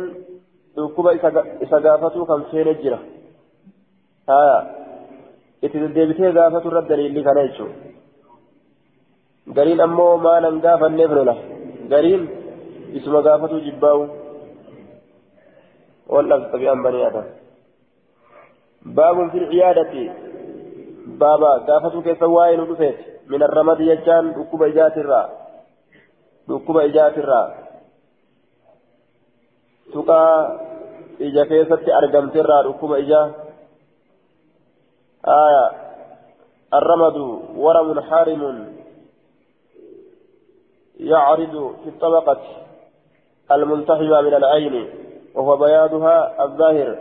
dhukkuba isa gaafatu kan seene jira haya itti deddeebitee gaafatu irratti kana jechuudha gariin ammoo maalan gaafanneef lola gariin isuma gaafatu jibbaa'u. Dhabsa tabi'an banii adam باب في العيادة بابا قافتك سواين ودفت من الرمد يجان ركوب إجات الراء ركوب إجات الراء تقى إجا كيست أرقمت الراء ركوب إجا آية الرمد ورم حارم يعرض في الطبقة الملتحمة من العين وهو بياضها الظاهر.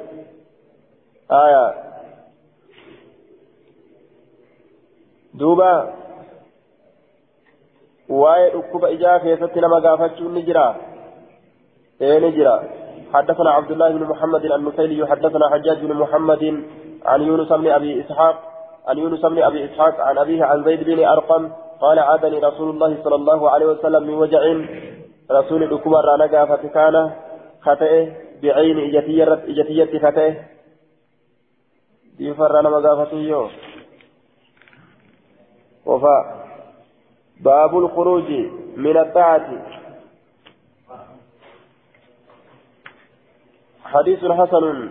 آية. دوبا. واي ركوب إجا كيست لما قافتش نجرا؟ إيه نجرا. حدثنا عبد الله بن محمد النفيلي حدثنا حجاج بن محمد عن يونس بن أبي إسحاق عن يونس بن أبي إسحاق عن أبيه عن زيد بن أرقم قال عادني رسول الله صلى الله عليه وسلم من وجع رسول الكبر رانا فكان خطئه بعين إجتية إجتية خطئه يفر أنا مقافتي وفاء باب الخروج من الطاعة. حديث حسن.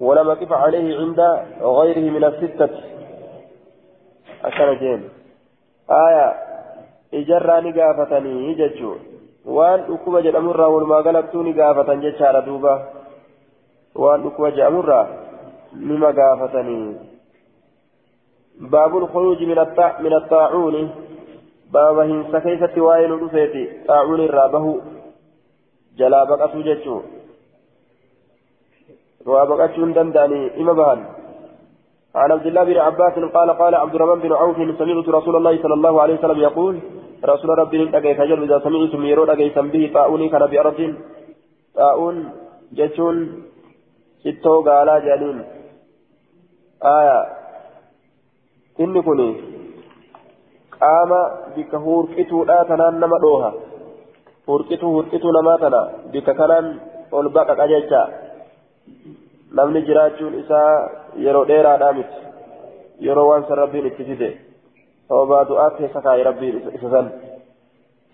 ولم يقف عليه عند غيره من الستة. أشرجين آية. إجراني قافتني ججو. Waan dhukkuba jedhamurraa walumaa galattuu ni gaafatan jechaadha duuba waan dhukkuba jedhamurraa nima gaafatanii baabul khuruuji min attaacuuni baaba hinsa keeysatti waa'ee nu dhufeeti xaacuun irraa bahu jalaa baqatuu jechuu waa baqachuun danda'anii ima bahan عن عبد الله بن عباس قال قال عبد الرحمن بن عوف سمعت رسول الله صلى الله عليه وسلم يقول رسول ربي أجيت أجل إذا سمعتم يرون أجيت به طاعوني كان بأرض طاعون جتون ستو قالا جانين آية. إني كوني. قام بك هوركتو لا تنان نما دوها. هوركتو هوركتو نما تنا. بك كنان والبقى أجيتا namni jiraachuun isaa yeroo dheeraadhaa miti yeroo waan san rabbiin itti fide keessa kaa'e rabbiin isa san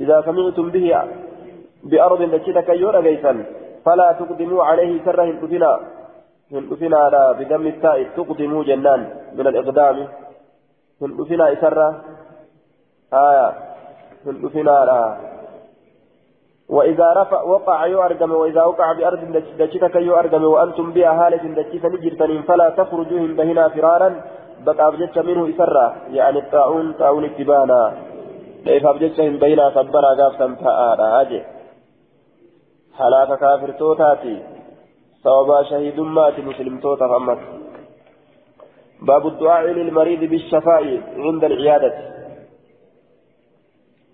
إذا سمعتم به بأرض دشتك يورا جيسا فلا تقدموا عليه سر هندفنا هندفنا على بدم التاء تقدموا جنان من الإقدام. هندفنا سر آية. هندفنا على وإذا رفع وقع يؤرجم وإذا وقع بأرض دشتك يؤرجم وأنتم بها هالة دشتك نجرتنين فلا تخرجوهم بهنا فرارا. بقى أبجدت منه إسرا يعني الطاعون طاعون اتبانا. ليف أبجدتهم بينا صبرا قافتا تآلا أجي. حلاك كافر توتاتي. صوبا شهيد مات مسلم توتا فأمت باب الدعاء للمريض بالشفاء عند العيادة.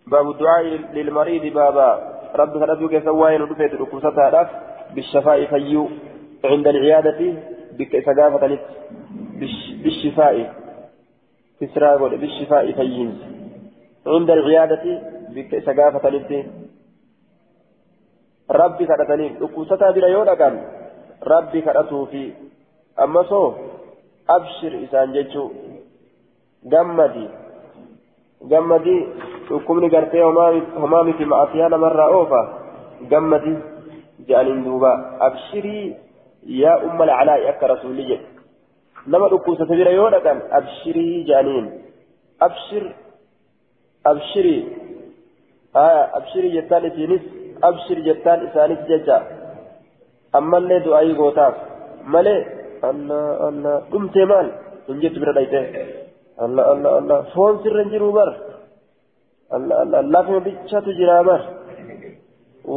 باب الدعاء للمريض بابا. رب ربك سواين ودفيت ركوستها بالشفاء فيو عند العيادة. بك سقافة بالشفاء تسراغ بالشفاء فيين عند العيادة بك سقافة ربي كرتني ركوستها بلا يودا ربي كرتو في. أما سو أبشر إسان جيتشو جمدي جمدي dhukkubni gartee homaa miti ma'asiyaa namarraa oofa gammadi jedhaniin duuba abshirii yaa umma lacalaa'i akka rasuulli jedhe nama dhukkubsate bira yoo dhaqan abshirii jedhaniin abshir abshirii aya abshirii jettaan isiinis abshir jettaan isaanis jecha ammallee du'aayii gootaaf malee allah allah dhumtee maal hin jettu bira dhayte allah allah allah foon sirra hin jiruu bar lafuma bichatu jira bar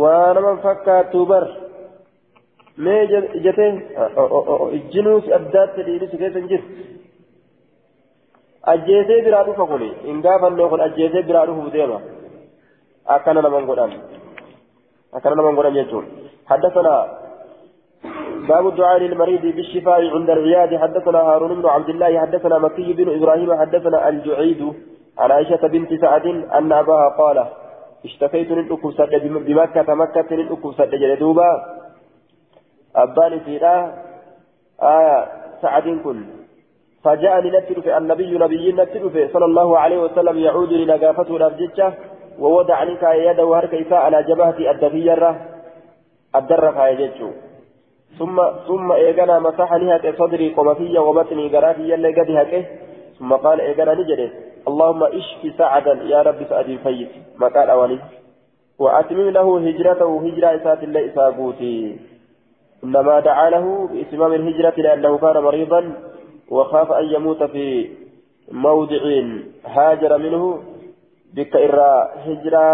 waa naman fakkaatu bar mee ijate ijjinuus addaatti dhiirisi keessa hin jiru ajjeesee biraa dhufa kuni hin gaafannee kun ajjeesee biraa dhufuuf deema akkana naman godhan akkana naman godhan jechuun حدثنا باب الدعاء للمريض بالشفاء عند العياد حدثنا هارون بن عبد الله حدثنا مكي بن إبراهيم حدثنا الجعيد عن عائشة بنت سعد أن أباها قال اشتكيت بمكة مكة للأكب سد جلدوبا أباني فيها آية سعد كن فجاءني نتر في النبي نبي نتر في صلى الله عليه وسلم يعود لنقافته الأرججة ووضع عنك يده هرك إساء على جبهة الدفيرة الدرة يجتشو ثم ثم إيجانا مسح لهك صدري قمفية وبطني قرافي يلي قد هكه ثم قال إيجانا نجده اللهم اشف سعدا يا رب سعدي فيت قال أولي وأتمم له هجرته هجرة إسات الله إسابوتي إنما دعا له بإتمام الهجرة لأنه كان مريضا وخاف أن يموت في موضع هاجر منه بك إرى هجرة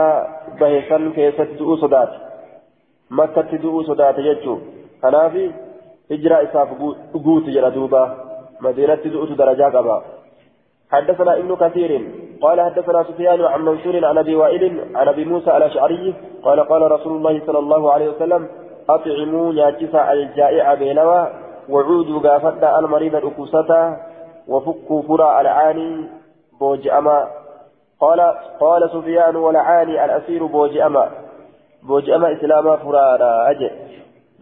بهسن كيست دؤو صدات. مكة دؤو صدات يجو. كنافي هجرة إساف قوت جلدوبا مدينة دؤو درجة قبا. حدثنا ابن كثير قال حدثنا سفيان عن منصور عن أبي وائل عن أبي موسى الأشعري قال قال رسول الله صلى الله عليه وسلم أطعموا ناجسا الجائع بينوا وعودوا غافدا المريض الأكوسة وفكوا فرا العاني بوجأما قال قال سفيان والعاني الأسير بوجأما بوجأما إسلاما فرا أجل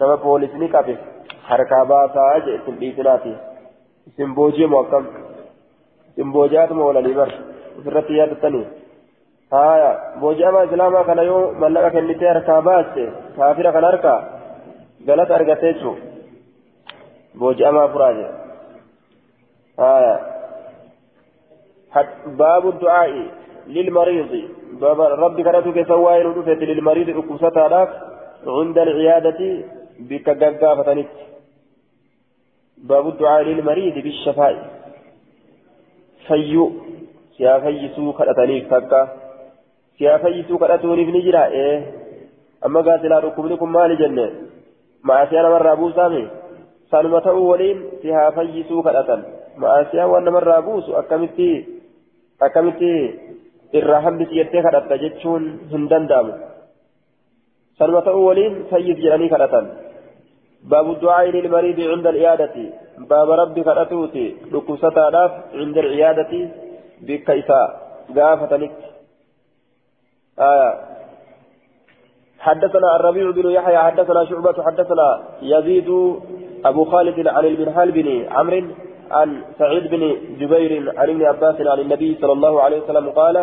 نما بوليس نكابه. حركة باسا أجل سنبيتناتي سنبوجي موكم. سنبوجات مولاني بر وفرت يادتني هايا بوجأما إسلاما كان يوم ملقا كنتي حركة باسي. كافرة كان حركة غلط أرغتيشو بوجأما فراجة آية باب الدعاء للمريض باب ربي كانت سواء ردفت للمريض أكوسة عند العيادة بك قاقافة باب الدعاء للمريض بالشفاء فيو سيا فيسو كرتنيف تكا سيا فيسو كرتونيف نجرا إيه أما قاتلا ركبنكم مالي جنة مع سيانا مرة أبو سامي sanuma ta'uu waliin si haa fayyisuu kadhatan ma'aasiyaa waan namarraa buusu akkamitti akkamitti irraa hambisi jettee kadhatta jechuun hin danda'amu sanuma ta'uu waliin fayyis jedhanii kadhatan باب الدعاء للمريض عند العيادة باب ربي كرتوتي لكوستا داف عند العيادة بكيسا قافة حدثنا الربيع بن يحيى حدثنا شعبة حدثنا يزيد أبو خالد عن المنهال بن عمرو عن سعيد بن جبير عن ابن عباس عن النبي صلى الله عليه وسلم قال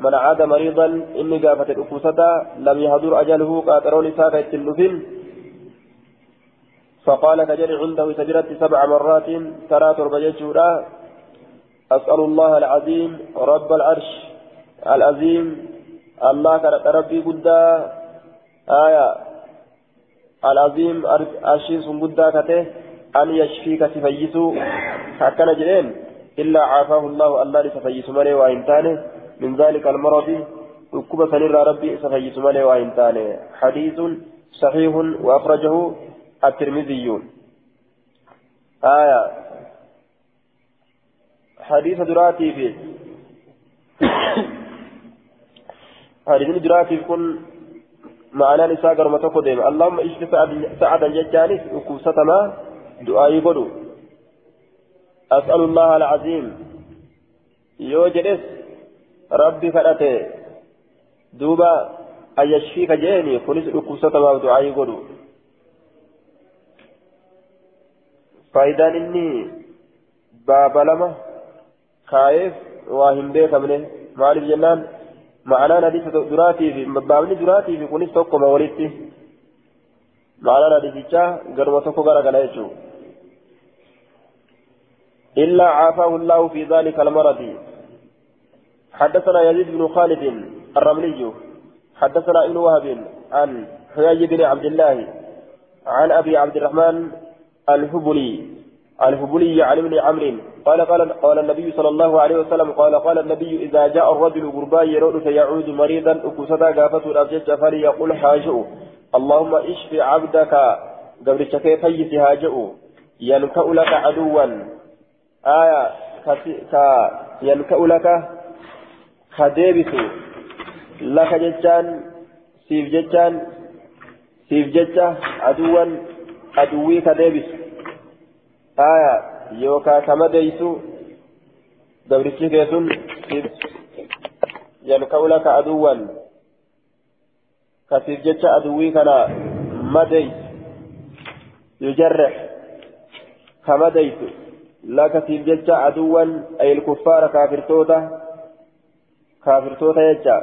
من عاد مريضا إني قافت الأفوسة لم يهدر أجله قاترون ساكا التلفين فقال كجر عنده سجرت سبع مرات ترى تربيته أسأل الله العظيم رب العرش العظيم الله كرت ربي قدا آية العظيم أشيس بدا كته أن يشفيك تفيسو. حكنا جرين إلا عافاه الله الله لتفيس مالي وإنتانه من ذلك المرض ركوب سنر ربي سفيس مالي وإنتانه حديث صحيح وأخرجه الترمذي. آية. حديث دراتي في حديث دراتي كن معنى نساء قرمة قديم اللهم اشف سعدا ججاني وكوستما دعائي قدو. أسأل الله العظيم. يوجدس ربي فرأته دوبا أن يشفيك جيني. خلص وكوستما دعائي قدو. إني باب لما خايف واهم بيك منه مالك جنان. معنى حديث دراتي في بابني دراتي في كوني توكو ما ولدتي معنى حديثا غرو توكو غرا غلا إلا عافاه الله في ذلك المرض. حدثنا يزيد بن خالد الرملي حدثنا ابن وهب عن حيي بن عبد الله عن أبي عبد الرحمن الهبلي. الهبلي عن ابن عمرو. قال قال قال النبي صلى الله عليه وسلم قال قال النبي إذا جاء الرجل غربا يرد فيعود مريضا أكسدا قافته الأبجد فليقول حاجئ اللهم اشف عبدك. قبل شكي فيس هاجئ ينكأ لك عدوا. آية ينكأ لك خديبس. لك ججان. سيف ججان. سيف ججة. عدوا. عدوي خديبس. آية yookaan kama deeysu gabrichi kee sun yalka'u laka aduwwan kasiif jecha aduwwii kana madeysu yujarrex kama deeysu lakasiif jecha aduwwan ayil kuffaara kaafirtoota kaafirtoota jecha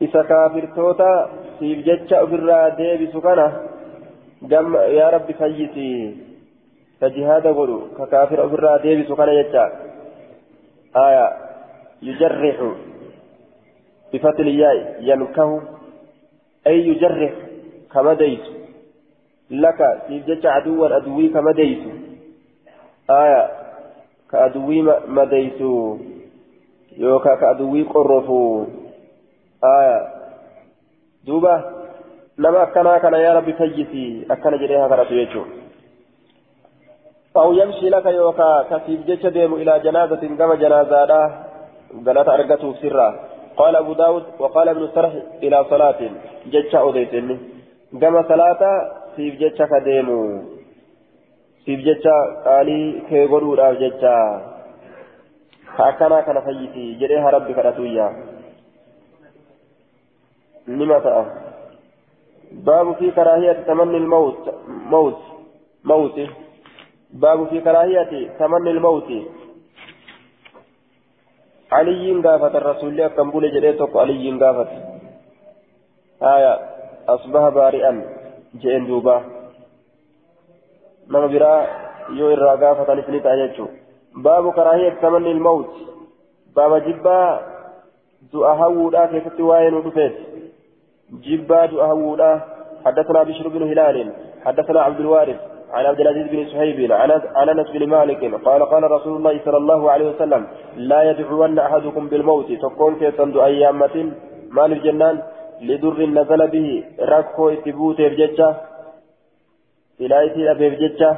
isa kaafirtoota siif jecha ofirraa deebisu kana قم يا رب فجهاد قولوا ككافر أفرا ديبس وكان يجا آية يجرح بفتل الياء ينكه أي يجرح كما ديت لك سيجج عدوا أدوي كما ديت آية كأدوي مديت يوكا كأدوي قرفو آية دوبة لما أكنا كان يا ربي فيسي أكنا جريها كرتو يجو أو يمشي لك يوكا كسيب جيش ديم إلى جنازة كما جنازة غلط أرقته سرا قال أبو داود وقال ابن سرح إلى صلاة جيش أوديتني كما صلاة سيب جيش كديمو. سيب جيش قالي كيغورو راف جيش. فأكنا كان فيسي جريها ربي كرتو لما تأه باب في كراهية تمني الموت. موت. موت. باب في كراهية تمني الموت. علي قافت الرسول كم بولي جريتك علي قافت آية أصبح بارئا جئن دوبا. نما برا يو إرى قافت أججو باب كراهية تمني الموت. باب جبا دعا هودا كيف تواين ودفت جبا دعا هودا حدثنا بشر بن هلال حدثنا عبد الوارث. عن عبد العزيز بن صهيب عن أنس بن مالك قال قال رسول الله صلى الله عليه وسلم لا يدعون أحدكم بالموت. تكون في صند ايامة مال الجنان لدر نزل به ركو اتبوت بججة إلى أبي بججة؟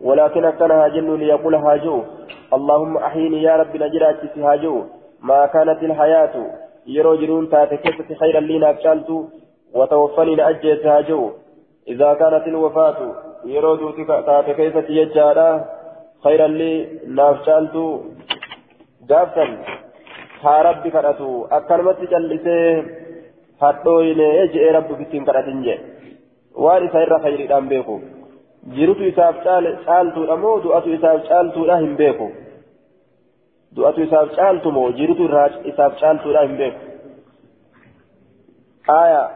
ولكن أكنها جن ليقول هاجو. اللهم أحيني يا رب نجرات هاجو. ما كانت الحياة. يرو جرون تاتكست خيرا لي نافشالت وتوفني لأجيت هاجو. إذا كانت الوفاة. Yeroo duuti taate keessatti jechaadha khayran lii naaf caaltu gaafsan haa rabbi kadhatu akkanumatti callisee hadhooyine je'ee rabbi ofittiin kadhatin jee waan isa irra khayriidhaan beeku jirutu isaaf caaltuudha moo du'atu isaaf caaltuudha hin beeku du'atu isaaf caaltu moo jirutu isaaf caaltuudha hin beeku aayaa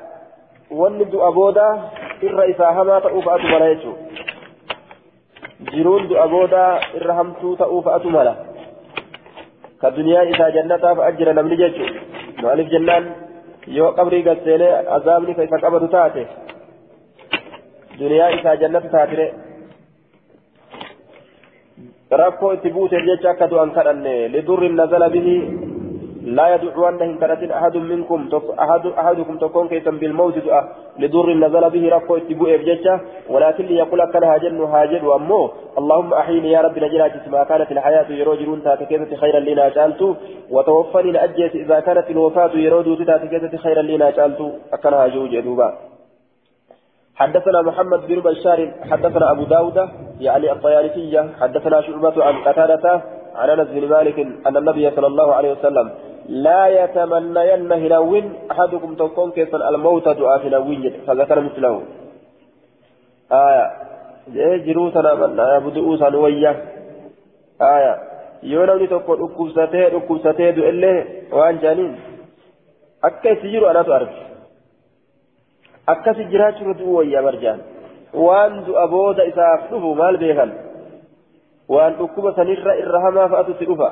wanni du'a booda irra isaa hamaa ta'uu fa'atu mala jechuudha jiruun du'a booda irra hamtuu ta'uu fa'atu mala ka duniyaa isaa jannataaf ajjira namni jechuudha maaliif jennaan yoo qabrii gasseenee azaabni ka isa qabatu taate duniyaa isaa jannata taatire rakkoo itti buuteef jecha akka du'an kadhanne lidurri nazala bihi لا يدعون إن كانت أحد منكم أحد أحدكم تكون كيسا بالموت دعاء لضر نزل به ركو اتبوء بججة ولكن ليقول أكل هاجن هاجن وأمه. اللهم أحيني يا رب نجلات ما كانت الحياة يروجرون تاتكيزة خيرا لنا جالت وتوفني لأجيت إذا كانت الوفاة يرود تاتكيزة خيرا لنا جالت أكل هاجو جدوبا. حدثنا محمد بن بشار حدثنا أبو داود يعني الطيالسية حدثنا شعبة عن قتادة عن أنس بن مالك أن النبي صلى الله عليه وسلم لا يتمنين هلوين أحدكم تكون كيسا الموت دعاء هلوين فذكر مثله آية جروسنا من بدؤوسا ويا آية yoo namni tokko dhukkubsatee dhukkubsatee du'ellee waan jaaniin akka itti jiru anatu arge akkasi jiraachuu du'u wayyaa barjaan waan du'a booda isaaf dhufu maal beekan waan dhukkuba sanirra irra hamaa fa'atu si dhufa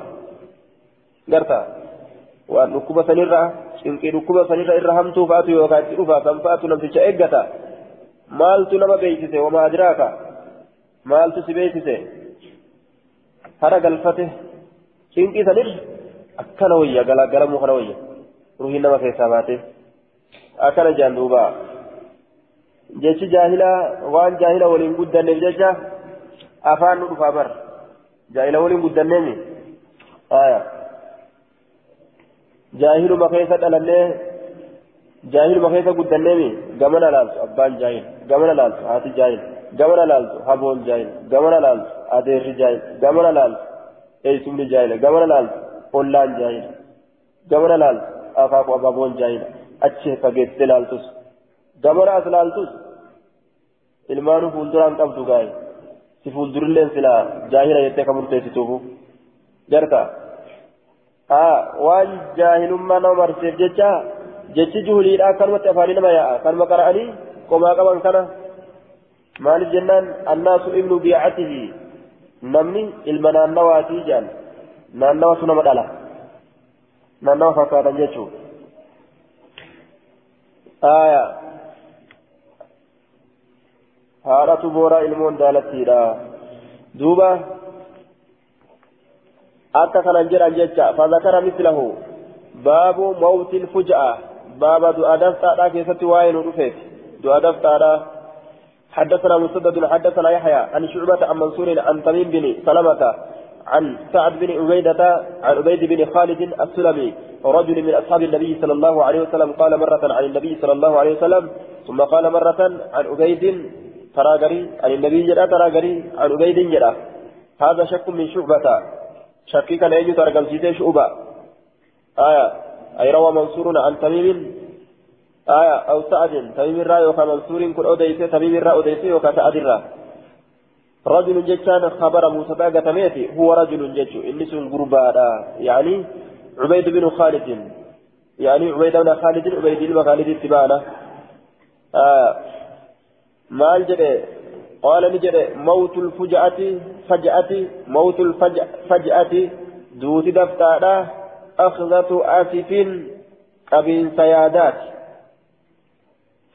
gartaa waan dhukkuba sanirra cinqii dhukkuba sanirra irra hamtuu fa'atu yookaan itti dhufa san fa'atu namticha eeggata maaltu nama beeksise wama adiraaka maaltu si beeksise hara galfate cinqii sanirra akkana wayya galagalamuu kana wayya ruhiin nama keessaa baate akkana jaan duuba jechi jaahila waan jaahila waliin guddanneef jecha afaan nu dhufaa bar jaahila waliin guddanneemi aayaa jaahiluma keessa dhalannee jaahiluma keessa guddanneemi gamana laaltu abbaan jaahil gamana laaltu haati jaahil gamana laaltu haboon jaahil gamana laaltu adeerri jaahil gamana laaltu eeysumni jaahil gamana laaltu ollaan jaahil gamana laaltu akaaku ababoon jaahil achi fageessite laaltus gamana as laaltus ilmaanu fuulduraan qabdu gaayi si fuuldurilleen silaa jaahila jettee ka murteessituufu jartaa waan jaahilummaa nama marseef jecha jechi juhuliidha akkanumatti afaanii nama yaa'a kanuma qara'anii qomaa qaban kana maaliif jennaan annaasu ibnu biicatihi namni ilma naannawaatii jedhan naannawatu nama dhala naannawa fakkaatan jechuu aya haadhatu booraa ilmoon daalattiidha duuba akka kanan jedhan jecha fadakara mislahu baabu mawti lfuja'a baaba du'a daftaadha keessatti waa'ee nu dhufeeti du'a daftaadha حدثنا مسدد حدثنا يحيى عن شعبة عن منصور عن تميم بن سلمة عن سعد بن عبيدة عن عبيد بن خالد السلمي رجل من أصحاب النبي صلى الله عليه وسلم قال مرة عن النبي صلى الله عليه وسلم ثم قال مرة عن عبيد تراغري عن النبي جرى تراغري عن عبيد جرى هذا شك من شعبة. شكي كان يجي ترقم سيدي شعبة آية أي روى منصور عن تميم آية أو سعد تميم الرا يوكا منصور كن أوديسي تميم الرا أوديسي يوكا سعد الرا رجل جتان خبر موسى باقة ميتي هو رجل جتو إني سن قربانا يعني عبيد بن خالد يعني عبيد بن خالد عبيد بن خالد اتبانا آه مال جده قال نجده موت الفجأة فجأة موت الفجأة دوت دفتانا أخذة آسف قبين سيادات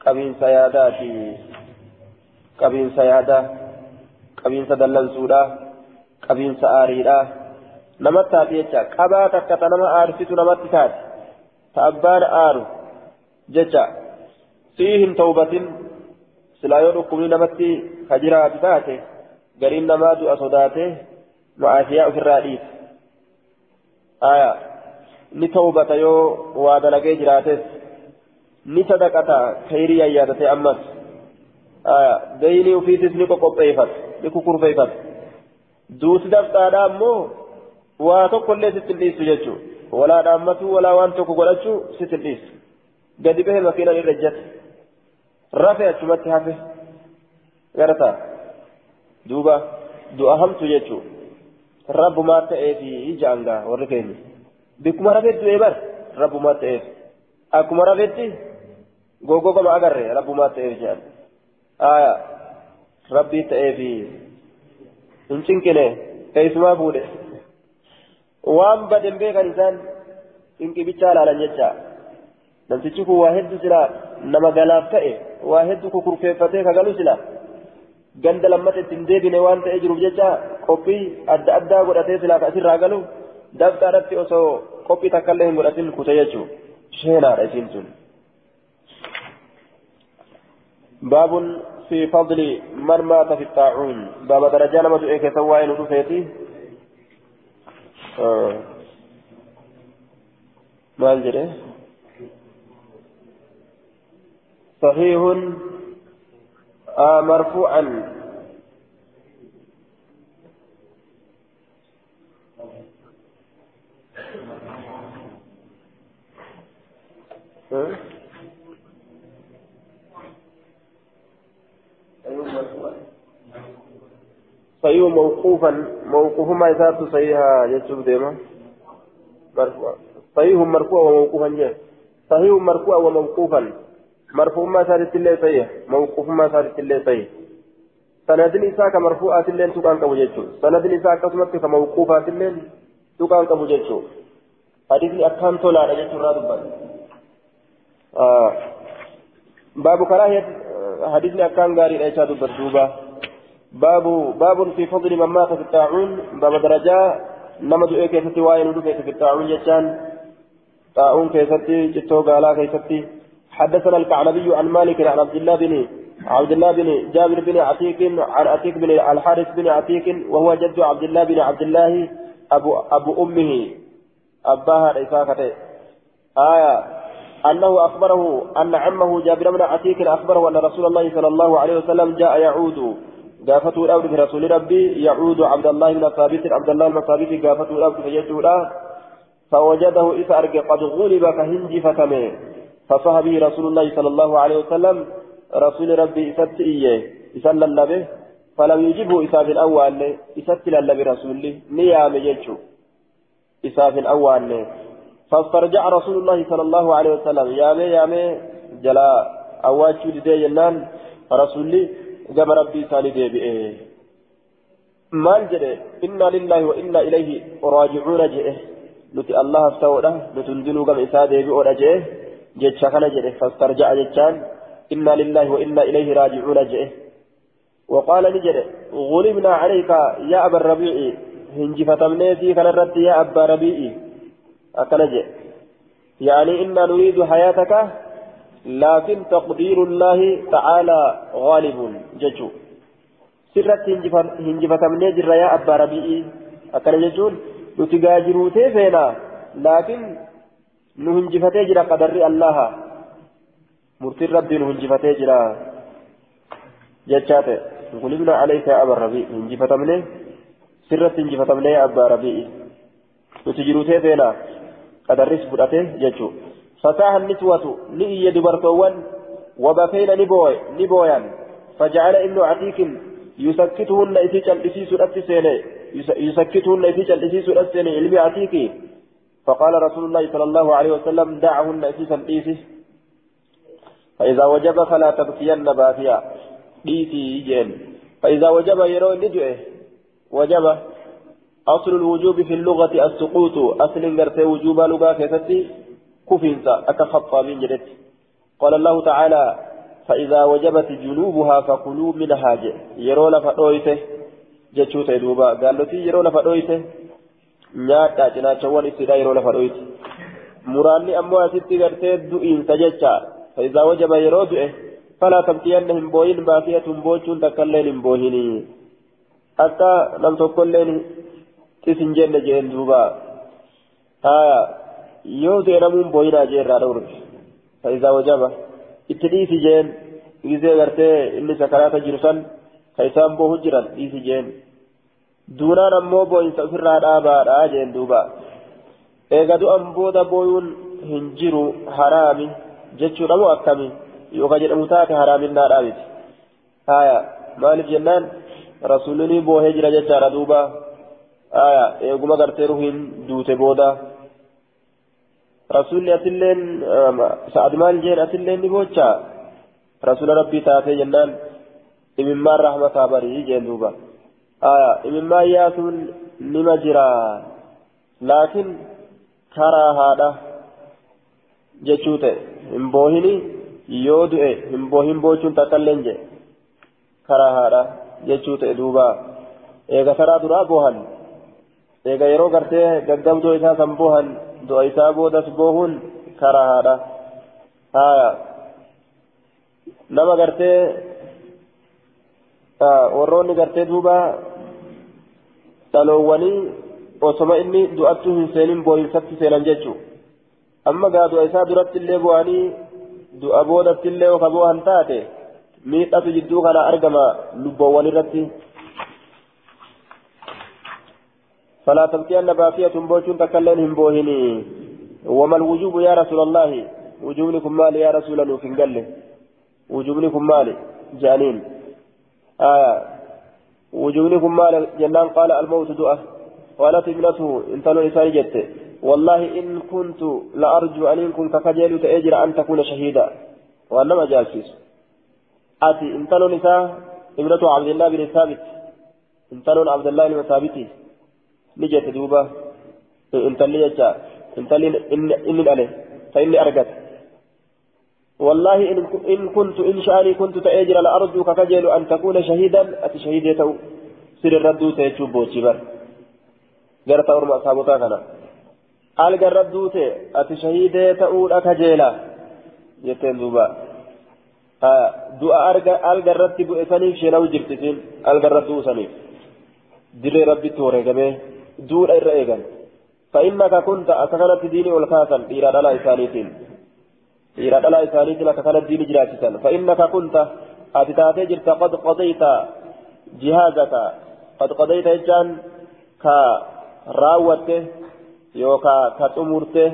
قبين سيادات قبين سيادة قبين سدلن سودا قبين سآريدا نمت تاتيجا قبا تكتا نما آرسيتو نمت تات تأبان آرو ججا فيهم توبة سلا يركم نمت كجرات تاتي قرين نمادو أصداته معافياء في الرئيس آية ni tawbata yoo waa dalagee jiraates ni sadaqata khayrii ayyaadate ammas daynii ufiitis ni qoqopheeffat ni kukurfeeffat duuti dafxaadha ammoo waa tokkollee sitti hin dhiistu jechuu walaa dhaammatu walaa waan tokko godhachuu sitti hin dhiistu garta duuba du'a hamtu jechuu rabbumaa ta'eefi ijaangaa warri keenya bikkuma rafetti du'ee bar rabbumaa ta'eef akkuma rafetti goggogama agarre rabbumaa ta'eef jedhan aya rabbii ta'eefi hin cinqine keessumaa fuudhe waan baden beekan isaan cinqibichaa laalan jecha namtichi kun waa hedduu sila nama galaaf ta'e waa hedduu kukurfeeffatee kagalu sila ganda lammata ittiin deebine waan ta'ee jiruuf jecha qophii adda addaa godhatee silaa asirraa galu daftaadhatti osoo qophii takkallee hin godhatin kute jechuun sheenaadha isiin sun. باب في فضل من مات في الطاعون باب درجة لما تؤيك سواء نطفيتي آه. ما الجري صحيح آه مرفوعا. صحيح موقوفا. موقوف ما يسات صحيحا يجب ديما مرفوع. صحيح مرفوع وموقوفا جاء. صحيح مرفوع وموقوفا. مرفوع ما صارت الله صحيح موقوف ما صارت الله صحيح سند إساء كمرفوعات اللين تقان قبو جيتشو سند إساء كسمت كموقوفات اللين تقان قبو جيتشو حديث أكام تولا رجيتشو رادبا آه باب كراهية حديث أكام غاري رأيشا دبردوبا باب باب في فضل من مات في الطاعون باب درجة نمد إيه كيستي وين ودو في الطاعون جتان طاعون كيستي جتو قالا كيستي حدثنا الكعنبي عن مالك عن عبد الله بن عبد الله بن جابر بن عتيق عن عتيق بن الحارث بن عتيق وهو جد عبد الله بن عبد الله أبو أبو أمه. أباها رفاقته آية. أنه أخبره أن عمه جابر بن عتيق أخبره أن رسول الله صلى الله عليه وسلم جاء يعود. قافته الأول برسول ربي. يعود عبد الله بن ثابت عبد الله بن ثابت قافته الأول فجده فوجده إذا قد غلب كهنج فتمه. فصح به رسول الله صلى الله عليه وسلم رسول ربي إسات إيه إسال للبه فلم يجبه إساف الأول إسات للبه رسول نيام يجو إساف الأول. فاسترجع رسول الله صلى الله عليه وسلم يامي يامي جلا أواجه لدي جنان رسول كما ربي ساني ديبئ maal jedhe inna lillahi wa inna ilayhi raajicuuna jedhe nuti allahaaf ta'uudha nuti hundinuu gama isaa deebi'oodha jedhe kana jedhe fastarja'a jechaan inna lillahi wa inna ilayhi raajicuuna jedhe وقال نجد غلبنا عليك يا أبا الربيع هنجفتمني في كنرت يا أبا ربيع أكنجد يعني إنا نريد حياتك لكن تقدير الله تعالى غالب ججو hinjifatamnee jirra yaa abbaa rabi'ii akkana jechuun nuti gaajiruutee feena laakiin qadarri allaha murtiin rabbii nu hinjifatee jira jechaa ta'e gulibna alayka yaa abbaa rabii hinjifatamne sirratti hinjifatamnee yaa abbaa rabi'ii nuti jiruutee feena qadarris fudhate jechuu fasaaha niswatu ni iyye dubartoowwan wabakayna ni booyan فجعل ابن عتيك يسكتهن إذا جلسيس الأتسيني يسكتهن إذا جلسيس الأتسيني علمي عتيكي فقال رسول الله صلى الله عليه وسلم دعهن إذا ديسي فإذا وجب فلا تبكين بافيا ديسي جين فإذا وجب يرون ندعه وجب أصل الوجوب في اللغة السقوط. أصل غرتي وجوب لغة كيفتي كفنسا. أكخطى من جدت. قال الله تعالى فإذا وجبت جنوبها فكلوا منها يرون فدويته جچوته دوبا قال له يرون فدويته نياتا جناچوان استدا يرون فدويته مراني أمو أسيتي غرتي دوئين تجچا فإذا وجب يرود فلا تبكينهم بوين باقية بوچون تكلين بوهني حتى لم تقل تسن جنة جين دوبا ها يوزي نمون بوينا جيرا دور فإذا وجب itti dhiisi jeen gisee gartee inni sakaraata jiru san ka isaan boohu jiran dhiisi jeen. duunaan ammoo boo'insa ofirraa dhaabaadha jeen duuba. Eega du'an booda booyuun hin jiru haraami jechuudhamu akkami? Yookaan jedhamu taate haraaminaa dhaabiti haya maaliif jennaan? Rasuulli boohee jira jechaadha duuba. Haya eeguma garteeru hin duute booda. Rasuulli asilleen um, sa'ad maal jeen asilleen ni boochaa rasuula rabbii taatee jennaan dhimimmaan rahmataa barii jeen duuba. آية إمما ياسون نمجرا لكن كرا هذا جتشوته. إمبوهني يودئ. إمبوهن بوشون تكلن جي كرا هذا جتشوته دوبا. إيغا سرا درا بوهن. إيغا يرو غرتي غغمدو إسا سنبوهن. du'a isaa boodas boohuun karahaadha haya nama gartee warroonni gartee duuba dhaloowwanii osoma inni du'attuu hin seenin boohinsatti seenan jechuu amma gaa du'a isaa duratti illee bu'anii du'a boodatti illee oka bu'an taate miidhatu jidduu kana argama lubboowwan irratti فلا تبكين باقية بوشون تكلين هم بوهني وما الوجوب يا رسول الله وجوبنكم مالي يا رسول الله في قال وجوبنكم مالي جانين آية وجوبنكم مالي جنان قال الموت دعاء قالت ابنته انت لو إساني جدت والله إن كنت لأرجو أن إن كنت كجيل تأجر أن تكون شهيدا. وأنما جالسيس. آتي انت لو نساء ابنته عبد الله بن ثابت. لو عبد الله بن ثابت. نجت دوبا. انتلي جتا انتلي إني عليه فإني أرقت والله إن, كنت إن شأني كنت تأجر لأرجوك كجل أن تكون شهيدا أتي شهيدته سر الردو تيجوب بوشبر قرأت أورما أصحابك كنا. ألقى الردو تي أتي شهيدته أولا كجيلا جتين دوبا. du'a alga irratti bu'e saniif sheenawu jirti siin alga irratti buusaniif dirree rabbitti wareegamee duudha irra eegan إسانيتين إلى دلا إسانيتين أكثرت ديني جراتيسا فإنك كنت أتتاتي جرت قد قضيت جهازك قد قضيت إجان كراوته يوكا كتمرته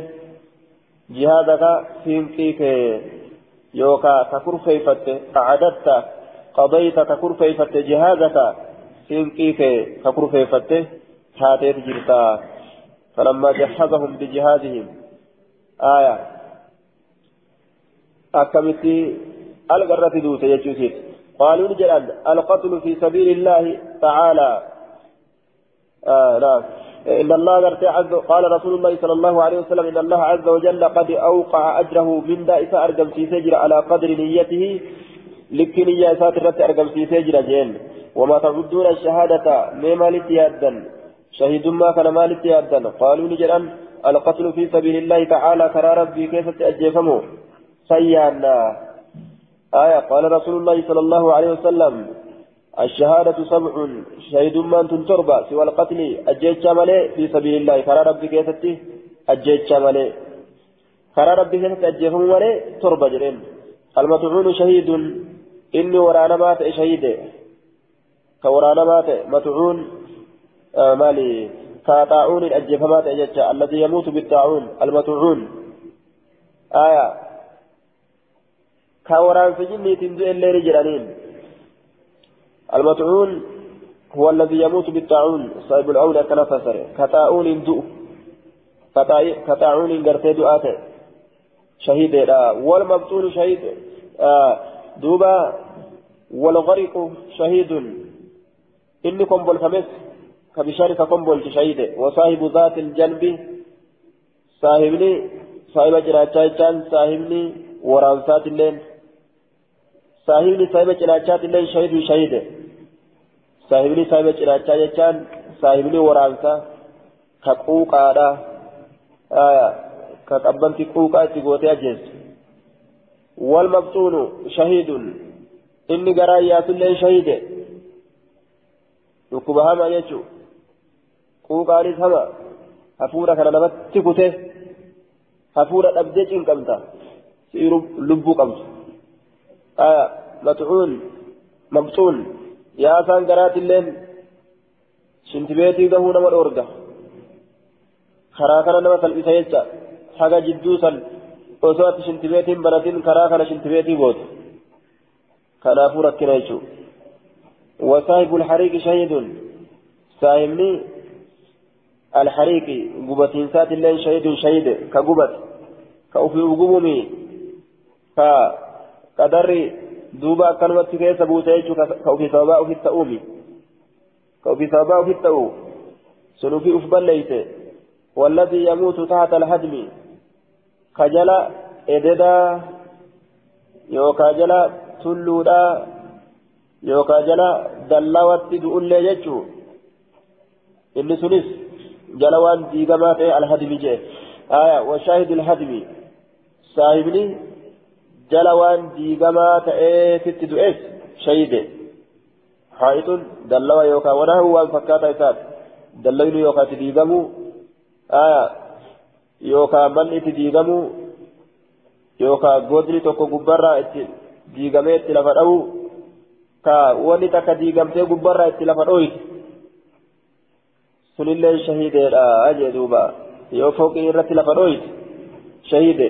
جهازك فينكيك يوكا ككرفيفته أعددت قضيت ككرفيفته جهازك فينكيك ككرفيفته تاتيت جرتا فلما جهزهم بجهازهم آية أكمتي القرة دوت يجوسيت قالوا نجد القتل في سبيل الله تعالى آه نعم إن الله عز قال رسول الله صلى الله عليه وسلم إن الله عز وجل قد أوقع أجره من دائس أرقم في سجر على قدر نيته لك نية ساترة أرقم في سجر جين وما تعدون الشهادة مما لتيادا شهيد ما كان ما لتيادا قالوا نجد القتل في سبيل الله تعالى كرى ربي كيف تأجفمه سيانا آية قال رسول الله صلى الله عليه وسلم الشهادة سبع شهيد من تنتربى سوى القتل أجيتش مالي في سبيل الله. كرى ربي كيستي أجيتش مالي كرى ربي كيستي أجيهم مالي تربى جرين. المطعون شهيد إني ورانا مات شهيد. كورانا مات مطعون آه مالي. كطاعون الأجفمات أجيتش الذي يموت بالطاعون المطعون آية كوران سجني تنزل الليل جرانين. المطعون هو الذي يموت بالطاعون صاحب الأولى كان فسر كطاعون دؤ كطاعون قرتي دؤاته شهيد والمبطون شهيد آه دوبا. والغرق شهيد. إني قنبل خمس. كبشارك قنبل شهيد. وصاحب ذات الجنب. صاحبني. صاحب جراجان صاحبني. ورانسات الليل. صاحبني صاحب جراجات الليل شهيد شهيد saahibni saahiba cinaachaa jechaan saahibni waraansaa ka quuqaadha ka qabbanti quuqaa itti gootee ajjeessu walmabxuunu shahiidun inni garaa iyyaasullee shahide dhukkuba hama jechuu quuqaanis hama hafuura kana namatti kute hafuura dhabdee cinqamta si'i lubbuu qabdu maxuun mabxuun yaa isaan garaatilleen shintibeetii gahuu nama dhoorga karaa kana nama salphisa jecha haga jidduu san osoo ati shintibeetiin banatin karaa kana shintibeetii gootu kanaafuu rakkina jechuu وصاحب الحريق شهيد صاحبني الحريق قبتين سات الليل شهيد شهيد كقبت كأوفي قبومي كقدري duuba akkanumatti keessa buute jechuudha ka ofii sababaa ofitti ta'uumi ka ofii sababaa ofitti ta'u sun ofii uf balleeyse. والذي يموت تحت الهدم كجل إددا يوكا جلا تلودا يوكا جلا دلاوات دؤل يجو إن سنس جلوان ديغمات الهدم جي آية وشاهد الهدم صاحبني jala waan diigamaa ta'ee sitti du'es shayide haa'itun dallawa yookaan wanaahu waan fakkaataa isaati dallaynu yookaan itti diigamu yookaan manni itti diigamu yookaan godni tokko gubbarraa itti diigamee itti lafa dha'u ka wanni takka diigamtee gubbarraa itti lafa dhooyti sunillee shahideedha jee duuba yoo fooqii irratti lafa dhooyti shahide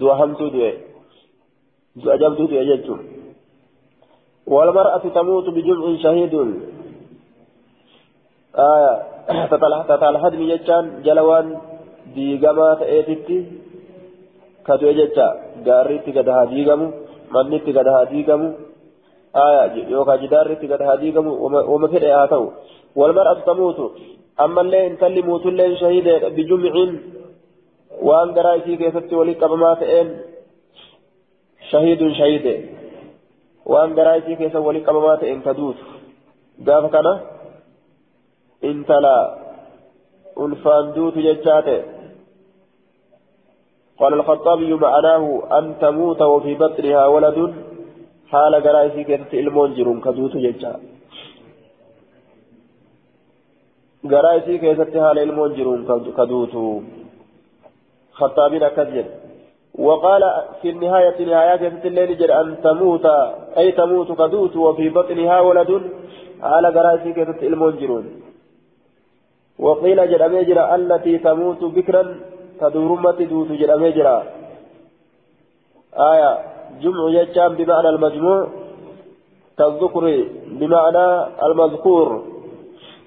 du'a hamtuu du'e. أجبت أجبت والمرأة تموت بجمع شهيد. آية. تتلحد من جتان جلوان ديغما تأتيتي كتو جتا غاريتي قدها ديغمو منيتي قدها ديغمو آية. يوكا جدارتي قدها ديغمو وما في آتو. والمرأة تموت. أما اللي انتلي موت اللي شهيد بجمع. وان قرأتي كيفتي ولي قبما تأين شهيد شهيد. وان برايتي ولي قبمات إن تدوت قاف كان انت لا ألفان دوت ججاته. قال الخطابي معناه أن تموت وفي بطنها ولد. حال قرايتي كيسا المون جرون كدوت ججا. قرايتي كيسا حال إلمون جرون كدوت خطابين كذب. وقال في النهاية نهاية الليل جل أن تموت أي تموت كدوت وفي بطنها ولد على قراسي كتت المنجرون وقيل جل أميجرا التي تموت بكرا تدورمة دوت جل أميجرا آية جمع يجام بمعنى المجموع كالذكر بمعنى المذكور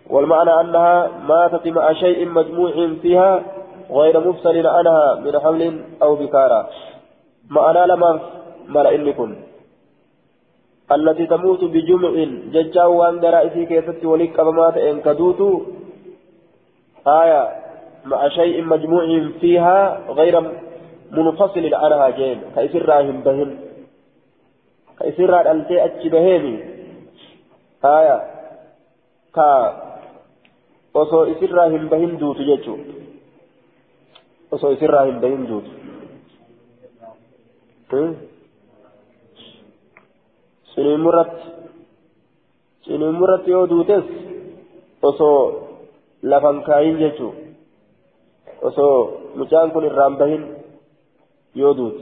والمعنى أنها ماتت مع شيء مجموع فيها غير مفصل عنها من حمل أو بكارة. معنى لما ملأ إني كن التي تموت بجمع ججا وأن درائسي كيست ولك أبمات إن كدوت. آية مع شيء مجموع فيها غير منفصل عنها جين. كيسر راهم بهن؟ كيسر أنتي أتش بهيمي؟ آية. كا osoo isirraa hin bahin duutu jechuudha osoo isirraa hin bahin duutu ciniimurratti ciniimurratti yoo duutes osoo lafan kaayin jechuu osoo mucaan kun irraan bahin yoo duute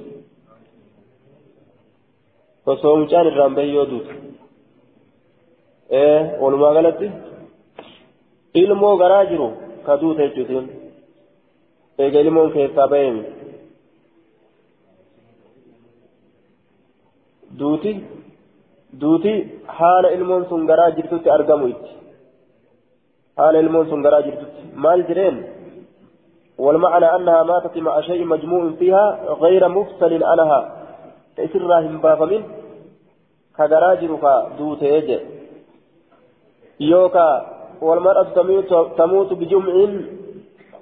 osoo mucaan irraan bahin yoo duute ee walumaa galatti ilmoo garaa jiru ka duute jechuutiin eega ilmoon keessaa baheemi duuti duuti haala ilmoon sun garaa jirtutti argamu itti haala ilmoon sun garaa jirtutti maal jireen والمعنى أنها ماتت مع شيء مجموع فيها غير مفصل عنها تأسرها هم بافمين كجراجر فدوت يجي يوكا والمرأة تموت بجمع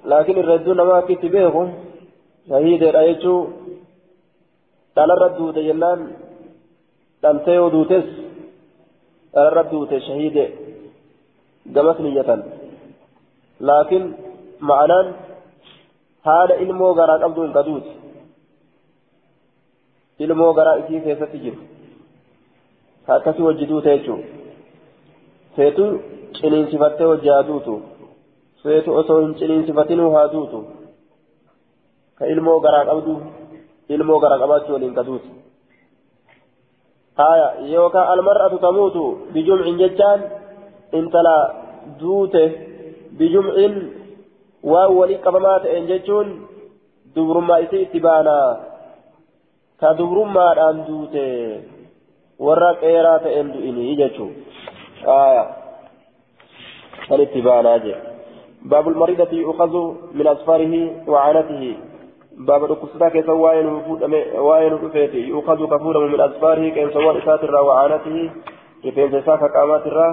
لكن الردون ما كتبه شهيد رأيته تلرد دوت جنان dhaltee yoo duutes dhalarra duute shahiide gamas niyyatan laakiin ma'anaan haala ilmoo garaa qabdu hin qaduuti ilmoo garaa isii keessatti jiru ka akkasii wajji duute jechuudha seetu ciniinsifattee wajji haa duutu ciniinsifatinuu haa duutu. Ka ilmoo garaa qabdu ilmoo garaa qabaachuu waliin qaduuti. آية يوكا المرأة تموت بجمع ججان انت لا دوته بجمع وولي قبمات ان ججون دبرما إسي اتبانا كدبرما أن دوته ورق إيرات ان دوئني ججو آية فالاتبانا جي باب المريضة يؤخذ من أسفاره وعانته. باب القصة كيف وائل رفيتي يؤخذ كفورا من أسفاره كيف سوى إسات وعانته. كيف ينسى قامات الرا